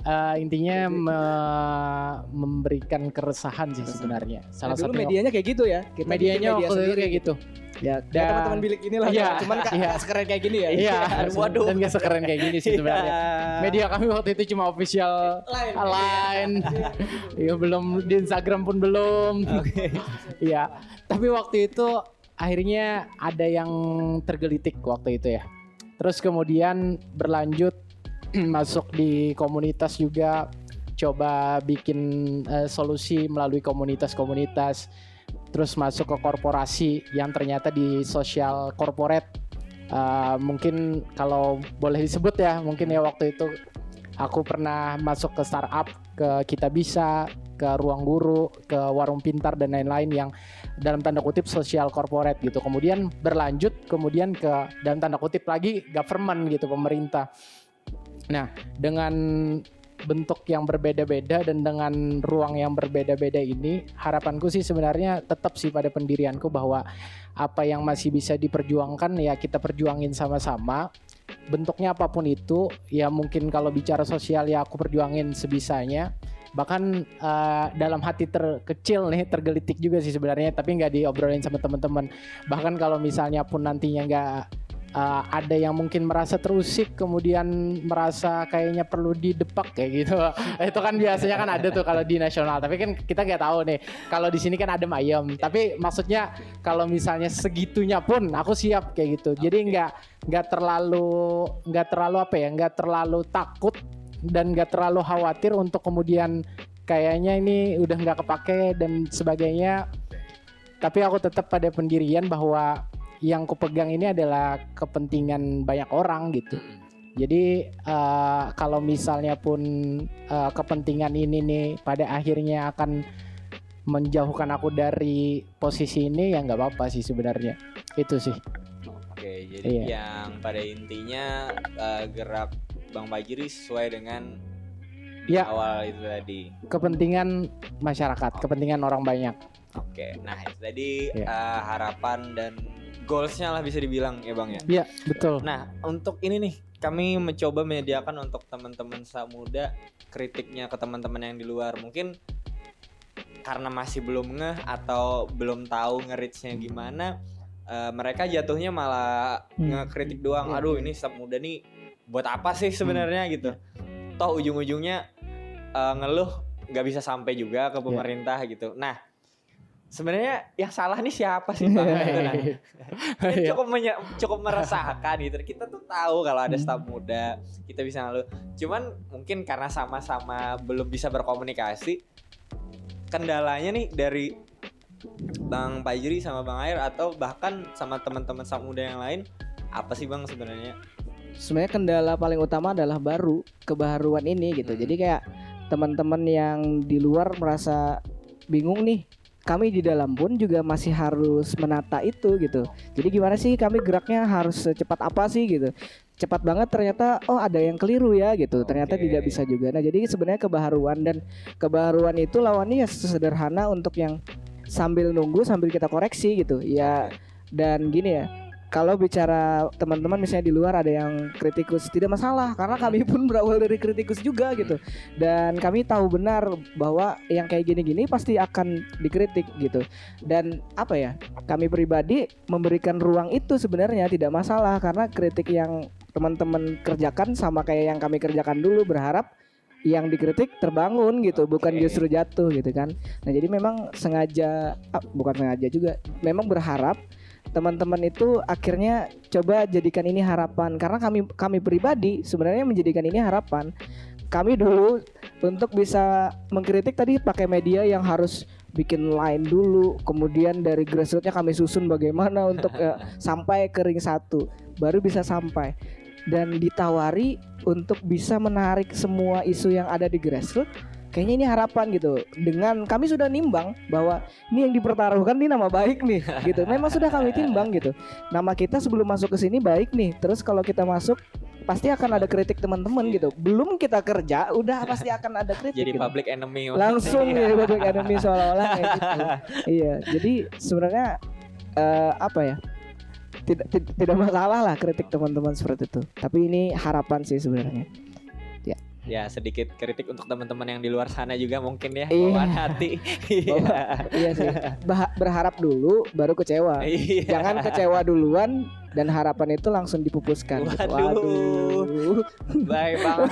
Speaker 4: uh, intinya me- memberikan keresahan sih sebenarnya. Salah
Speaker 3: Nah, dulu
Speaker 4: satu
Speaker 3: medianya kayak gitu ya kita
Speaker 4: medianya
Speaker 3: media
Speaker 4: waktu itu
Speaker 3: sendiri
Speaker 4: kayak gitu.
Speaker 3: Ya
Speaker 4: Dan-
Speaker 3: teman-teman bilik inilah
Speaker 4: Iya,
Speaker 3: cuman nggak
Speaker 4: iya.
Speaker 3: nggak sekeren kayak gini ya
Speaker 4: Iya,
Speaker 2: waduh.
Speaker 4: dan gak sekeren kayak gini sih sebenarnya.
Speaker 2: Iya.
Speaker 4: Media kami waktu itu cuma official
Speaker 3: Lain.
Speaker 4: line. Iya belum di Instagram pun belum. Iya. Tapi waktu itu akhirnya ada yang tergelitik waktu itu ya. Terus kemudian berlanjut masuk di komunitas juga coba bikin eh, solusi melalui komunitas-komunitas terus masuk ke korporasi yang ternyata di sosial corporate. Uh, mungkin kalau boleh disebut ya mungkin ya waktu itu aku pernah masuk ke startup ke kita bisa ke ruang guru ke warung pintar dan lain-lain yang dalam tanda kutip sosial corporate gitu. Kemudian berlanjut kemudian ke dalam tanda kutip lagi government gitu pemerintah. Nah dengan bentuk yang berbeda-beda dan dengan ruang yang berbeda-beda ini harapanku sih sebenarnya tetap sih pada pendirianku bahwa apa yang masih bisa diperjuangkan ya kita perjuangin sama-sama. Bentuknya apa pun itu ya mungkin kalau bicara sosial ya aku perjuangin sebisanya. Bahkan uh, dalam hati terkecil nih tergelitik juga sih sebenarnya tapi nggak diobrolin sama teman-teman. Bahkan kalau misalnya pun nantinya nggak uh, ada yang mungkin merasa terusik kemudian merasa kayaknya perlu didepak kayak gitu. Itu kan biasanya kan ada tuh kalau di nasional. Tapi kan kita nggak tahu nih. Kalau di sini kan ada ayam tapi maksudnya kalau misalnya segitunya pun aku siap kayak gitu. Jadi nggak nggak terlalu nggak terlalu apa ya nggak terlalu takut dan nggak terlalu khawatir untuk kemudian kayaknya ini udah nggak kepake dan sebagainya. Tapi aku tetap pada pendirian bahwa yang kupegang ini adalah kepentingan banyak orang gitu. Jadi uh, kalau misalnya pun uh, kepentingan ini nih pada akhirnya akan menjauhkan aku dari posisi ini ya nggak apa-apa sih sebenarnya itu sih.
Speaker 2: Oke, jadi iya. yang pada intinya uh, gerak Bang Fajri sesuai dengan ya. awal itu tadi.
Speaker 4: Kepentingan masyarakat, kepentingan orang banyak.
Speaker 2: Oke, nah itu tadi ya. uh, harapan dan goalsnya lah bisa dibilang ya bang ya.
Speaker 4: Iya betul.
Speaker 2: Nah untuk ini nih kami mencoba menyediakan untuk teman-teman muda kritiknya ke teman-teman yang di luar mungkin karena masih belum ngeh atau belum tahu ngeritsnya gimana uh, mereka jatuhnya malah hmm. ngekritik doang iya. aduh ini staf muda nih buat apa sih sebenarnya hmm. gitu toh ujung-ujungnya uh, ngeluh nggak bisa sampai juga ke iya. pemerintah yeah. gitu nah sebenarnya yang salah nih siapa sih bang itu nah. cukup menye- cukup meresahkan gitu. Kita tuh tahu kalau ada staf muda kita bisa lalu. Cuman mungkin karena sama-sama belum bisa berkomunikasi kendalanya nih dari Bang Pajri sama Bang Air atau bahkan sama teman-teman staf muda yang lain apa sih Bang sebenarnya?
Speaker 3: Sebenarnya kendala paling utama adalah baru kebaruan ini gitu. Hmm. jadi kayak teman-teman yang di luar merasa bingung nih kami di dalam pun juga masih harus menata itu gitu. Jadi gimana sih kami geraknya harus secepat apa sih gitu. Cepat banget ternyata oh ada yang keliru ya gitu. Ternyata okay. tidak bisa juga. Nah, jadi sebenarnya kebaharuan dan kebaharuan itu lawannya ya sederhana untuk yang sambil nunggu sambil kita koreksi gitu. Ya dan gini ya kalau bicara teman-teman misalnya di luar ada yang kritikus tidak masalah karena kami pun berawal dari kritikus juga gitu dan kami tahu benar bahwa yang kayak gini-gini pasti akan dikritik gitu dan apa ya kami pribadi memberikan ruang itu sebenarnya tidak masalah karena kritik yang teman-teman kerjakan sama kayak yang kami kerjakan dulu berharap yang dikritik terbangun gitu, okay. bukan justru jatuh gitu kan. Nah jadi memang sengaja, ah, bukan sengaja juga, memang berharap teman-teman itu akhirnya coba jadikan ini harapan. Karena kami kami pribadi sebenarnya menjadikan ini harapan. Kami dulu untuk bisa mengkritik tadi pakai media yang harus bikin line dulu kemudian dari grassrootsnya kami susun bagaimana untuk uh, sampai ke ring satu baru bisa sampai. Dan ditawari untuk bisa menarik semua isu yang ada di grassroots kayaknya ini harapan gitu. Dengan kami sudah nimbang bahwa ini yang dipertaruhkan ini nama baik nih gitu. Memang sudah kami timbang gitu. Nama kita sebelum masuk ke sini baik nih. Terus kalau kita masuk pasti akan ada kritik teman-teman gitu. Belum kita kerja udah pasti akan ada kritik
Speaker 2: jadi
Speaker 3: gitu.
Speaker 2: public enemy.
Speaker 3: Langsung ya public enemy seolah-olah kayak gitu. Iya jadi sebenarnya uh, apa ya tidak tidak masalah lah kritik teman-teman seperti itu. Tapi ini harapan sih sebenarnya
Speaker 2: ya sedikit kritik untuk teman-teman yang di luar sana juga mungkin ya iya. bawaan hati
Speaker 3: iya. iya sih bah berharap dulu baru kecewa iya. jangan kecewa duluan dan harapan itu langsung dipupuskan
Speaker 2: waduh, waduh. baik banget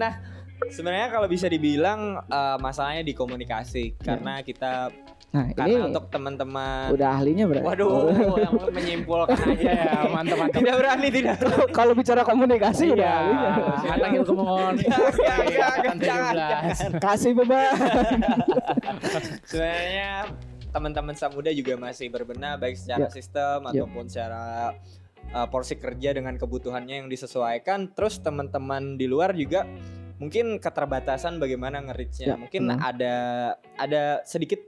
Speaker 2: nah sebenarnya kalau bisa dibilang uh, masalahnya di komunikasi yeah. karena kita
Speaker 3: Nah,
Speaker 2: Karena
Speaker 3: ini
Speaker 2: untuk teman-teman
Speaker 3: udah ahlinya berarti.
Speaker 2: Waduh, yang menyimpulkan aja ya.
Speaker 4: mantap mantap.
Speaker 2: Tidak berani tidak.
Speaker 3: Kalau bicara komunikasi udah
Speaker 4: Iya,
Speaker 3: ahlinya.
Speaker 4: anak ilmu komunikasi.
Speaker 2: Jangan, jangan,
Speaker 4: angkatan
Speaker 2: jangan,
Speaker 4: 17.
Speaker 3: Kasih beban.
Speaker 2: Sebenarnya teman-teman Samuda juga masih berbenah baik secara
Speaker 3: Ya.
Speaker 2: sistem
Speaker 3: Ya.
Speaker 2: ataupun secara uh, porsi kerja dengan kebutuhannya yang disesuaikan. Terus teman-teman di luar juga mungkin keterbatasan bagaimana nge-reach-nya.
Speaker 3: Ya,
Speaker 2: Mungkin
Speaker 3: benar.
Speaker 2: ada ada sedikit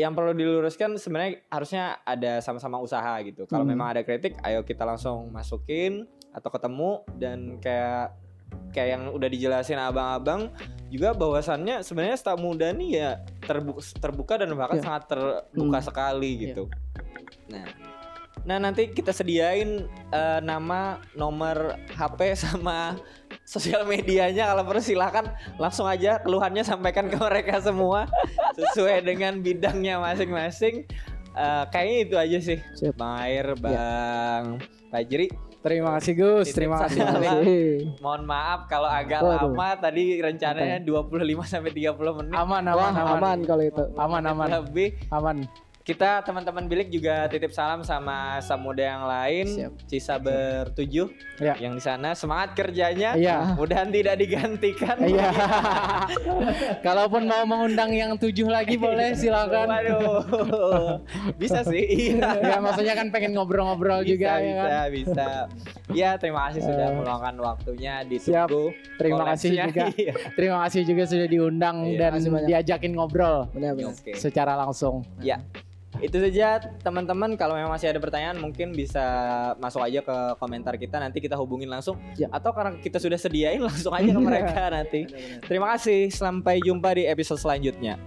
Speaker 2: yang perlu diluruskan sebenarnya harusnya ada sama-sama usaha gitu. Kalau
Speaker 3: Hmm.
Speaker 2: memang ada kritik, ayo kita langsung masukin atau ketemu dan kayak kayak yang udah dijelasin abang-abang juga bahwasannya sebenarnya staf muda nih ya terbuka, terbuka dan bahkan
Speaker 3: Ya.
Speaker 2: sangat terbuka
Speaker 3: Hmm.
Speaker 2: sekali gitu. Nah, nah nanti kita sediain eh, nama, nomor HP sama sosial medianya kalau perlu silakan langsung aja keluhannya sampaikan ke mereka semua sesuai dengan bidangnya masing-masing. Eh, kayaknya itu aja sih,
Speaker 3: Siap.
Speaker 2: Bang Air, Bang Fajri.
Speaker 4: Terima kasih Gus,
Speaker 2: Titip
Speaker 4: terima kasih.
Speaker 2: Mohon maaf kalau agak
Speaker 3: Waduh.
Speaker 2: lama tadi rencananya 25 sampai 30 menit.
Speaker 4: Aman
Speaker 3: Wah,
Speaker 4: aman aman.
Speaker 3: aman kalau itu.
Speaker 4: Aman aman.
Speaker 2: Lebih
Speaker 4: Aman.
Speaker 2: Kita teman-teman bilik juga titip salam sama Samuda yang lain,
Speaker 3: Siap.
Speaker 2: Cisaber 7
Speaker 4: Ya.
Speaker 2: yang di sana semangat kerjanya.
Speaker 4: Iya.
Speaker 2: Mudahan tidak digantikan.
Speaker 4: Iya. Kalaupun mau mengundang yang tujuh lagi boleh silakan.
Speaker 2: Waduh. Bisa sih. Iya.
Speaker 4: Ya maksudnya kan pengen ngobrol-ngobrol
Speaker 2: Bisa,
Speaker 4: juga ya
Speaker 2: bisa,
Speaker 4: kan.
Speaker 2: bisa. Ya, terima kasih sudah
Speaker 4: Eh,
Speaker 2: meluangkan waktunya di
Speaker 4: siap. Terima kasih juga.
Speaker 2: Iya.
Speaker 4: Terima kasih juga sudah diundang
Speaker 2: Iya.
Speaker 4: dan diajakin ngobrol
Speaker 3: Benar-benar.
Speaker 2: Oke.
Speaker 4: secara langsung.
Speaker 2: Ya. Itu saja teman-teman kalau memang masih ada pertanyaan mungkin bisa masuk aja ke komentar kita nanti kita hubungin langsung
Speaker 3: Ya.
Speaker 2: atau karena kita sudah sediain langsung aja ke mereka nanti. Terima kasih sampai jumpa di episode selanjutnya.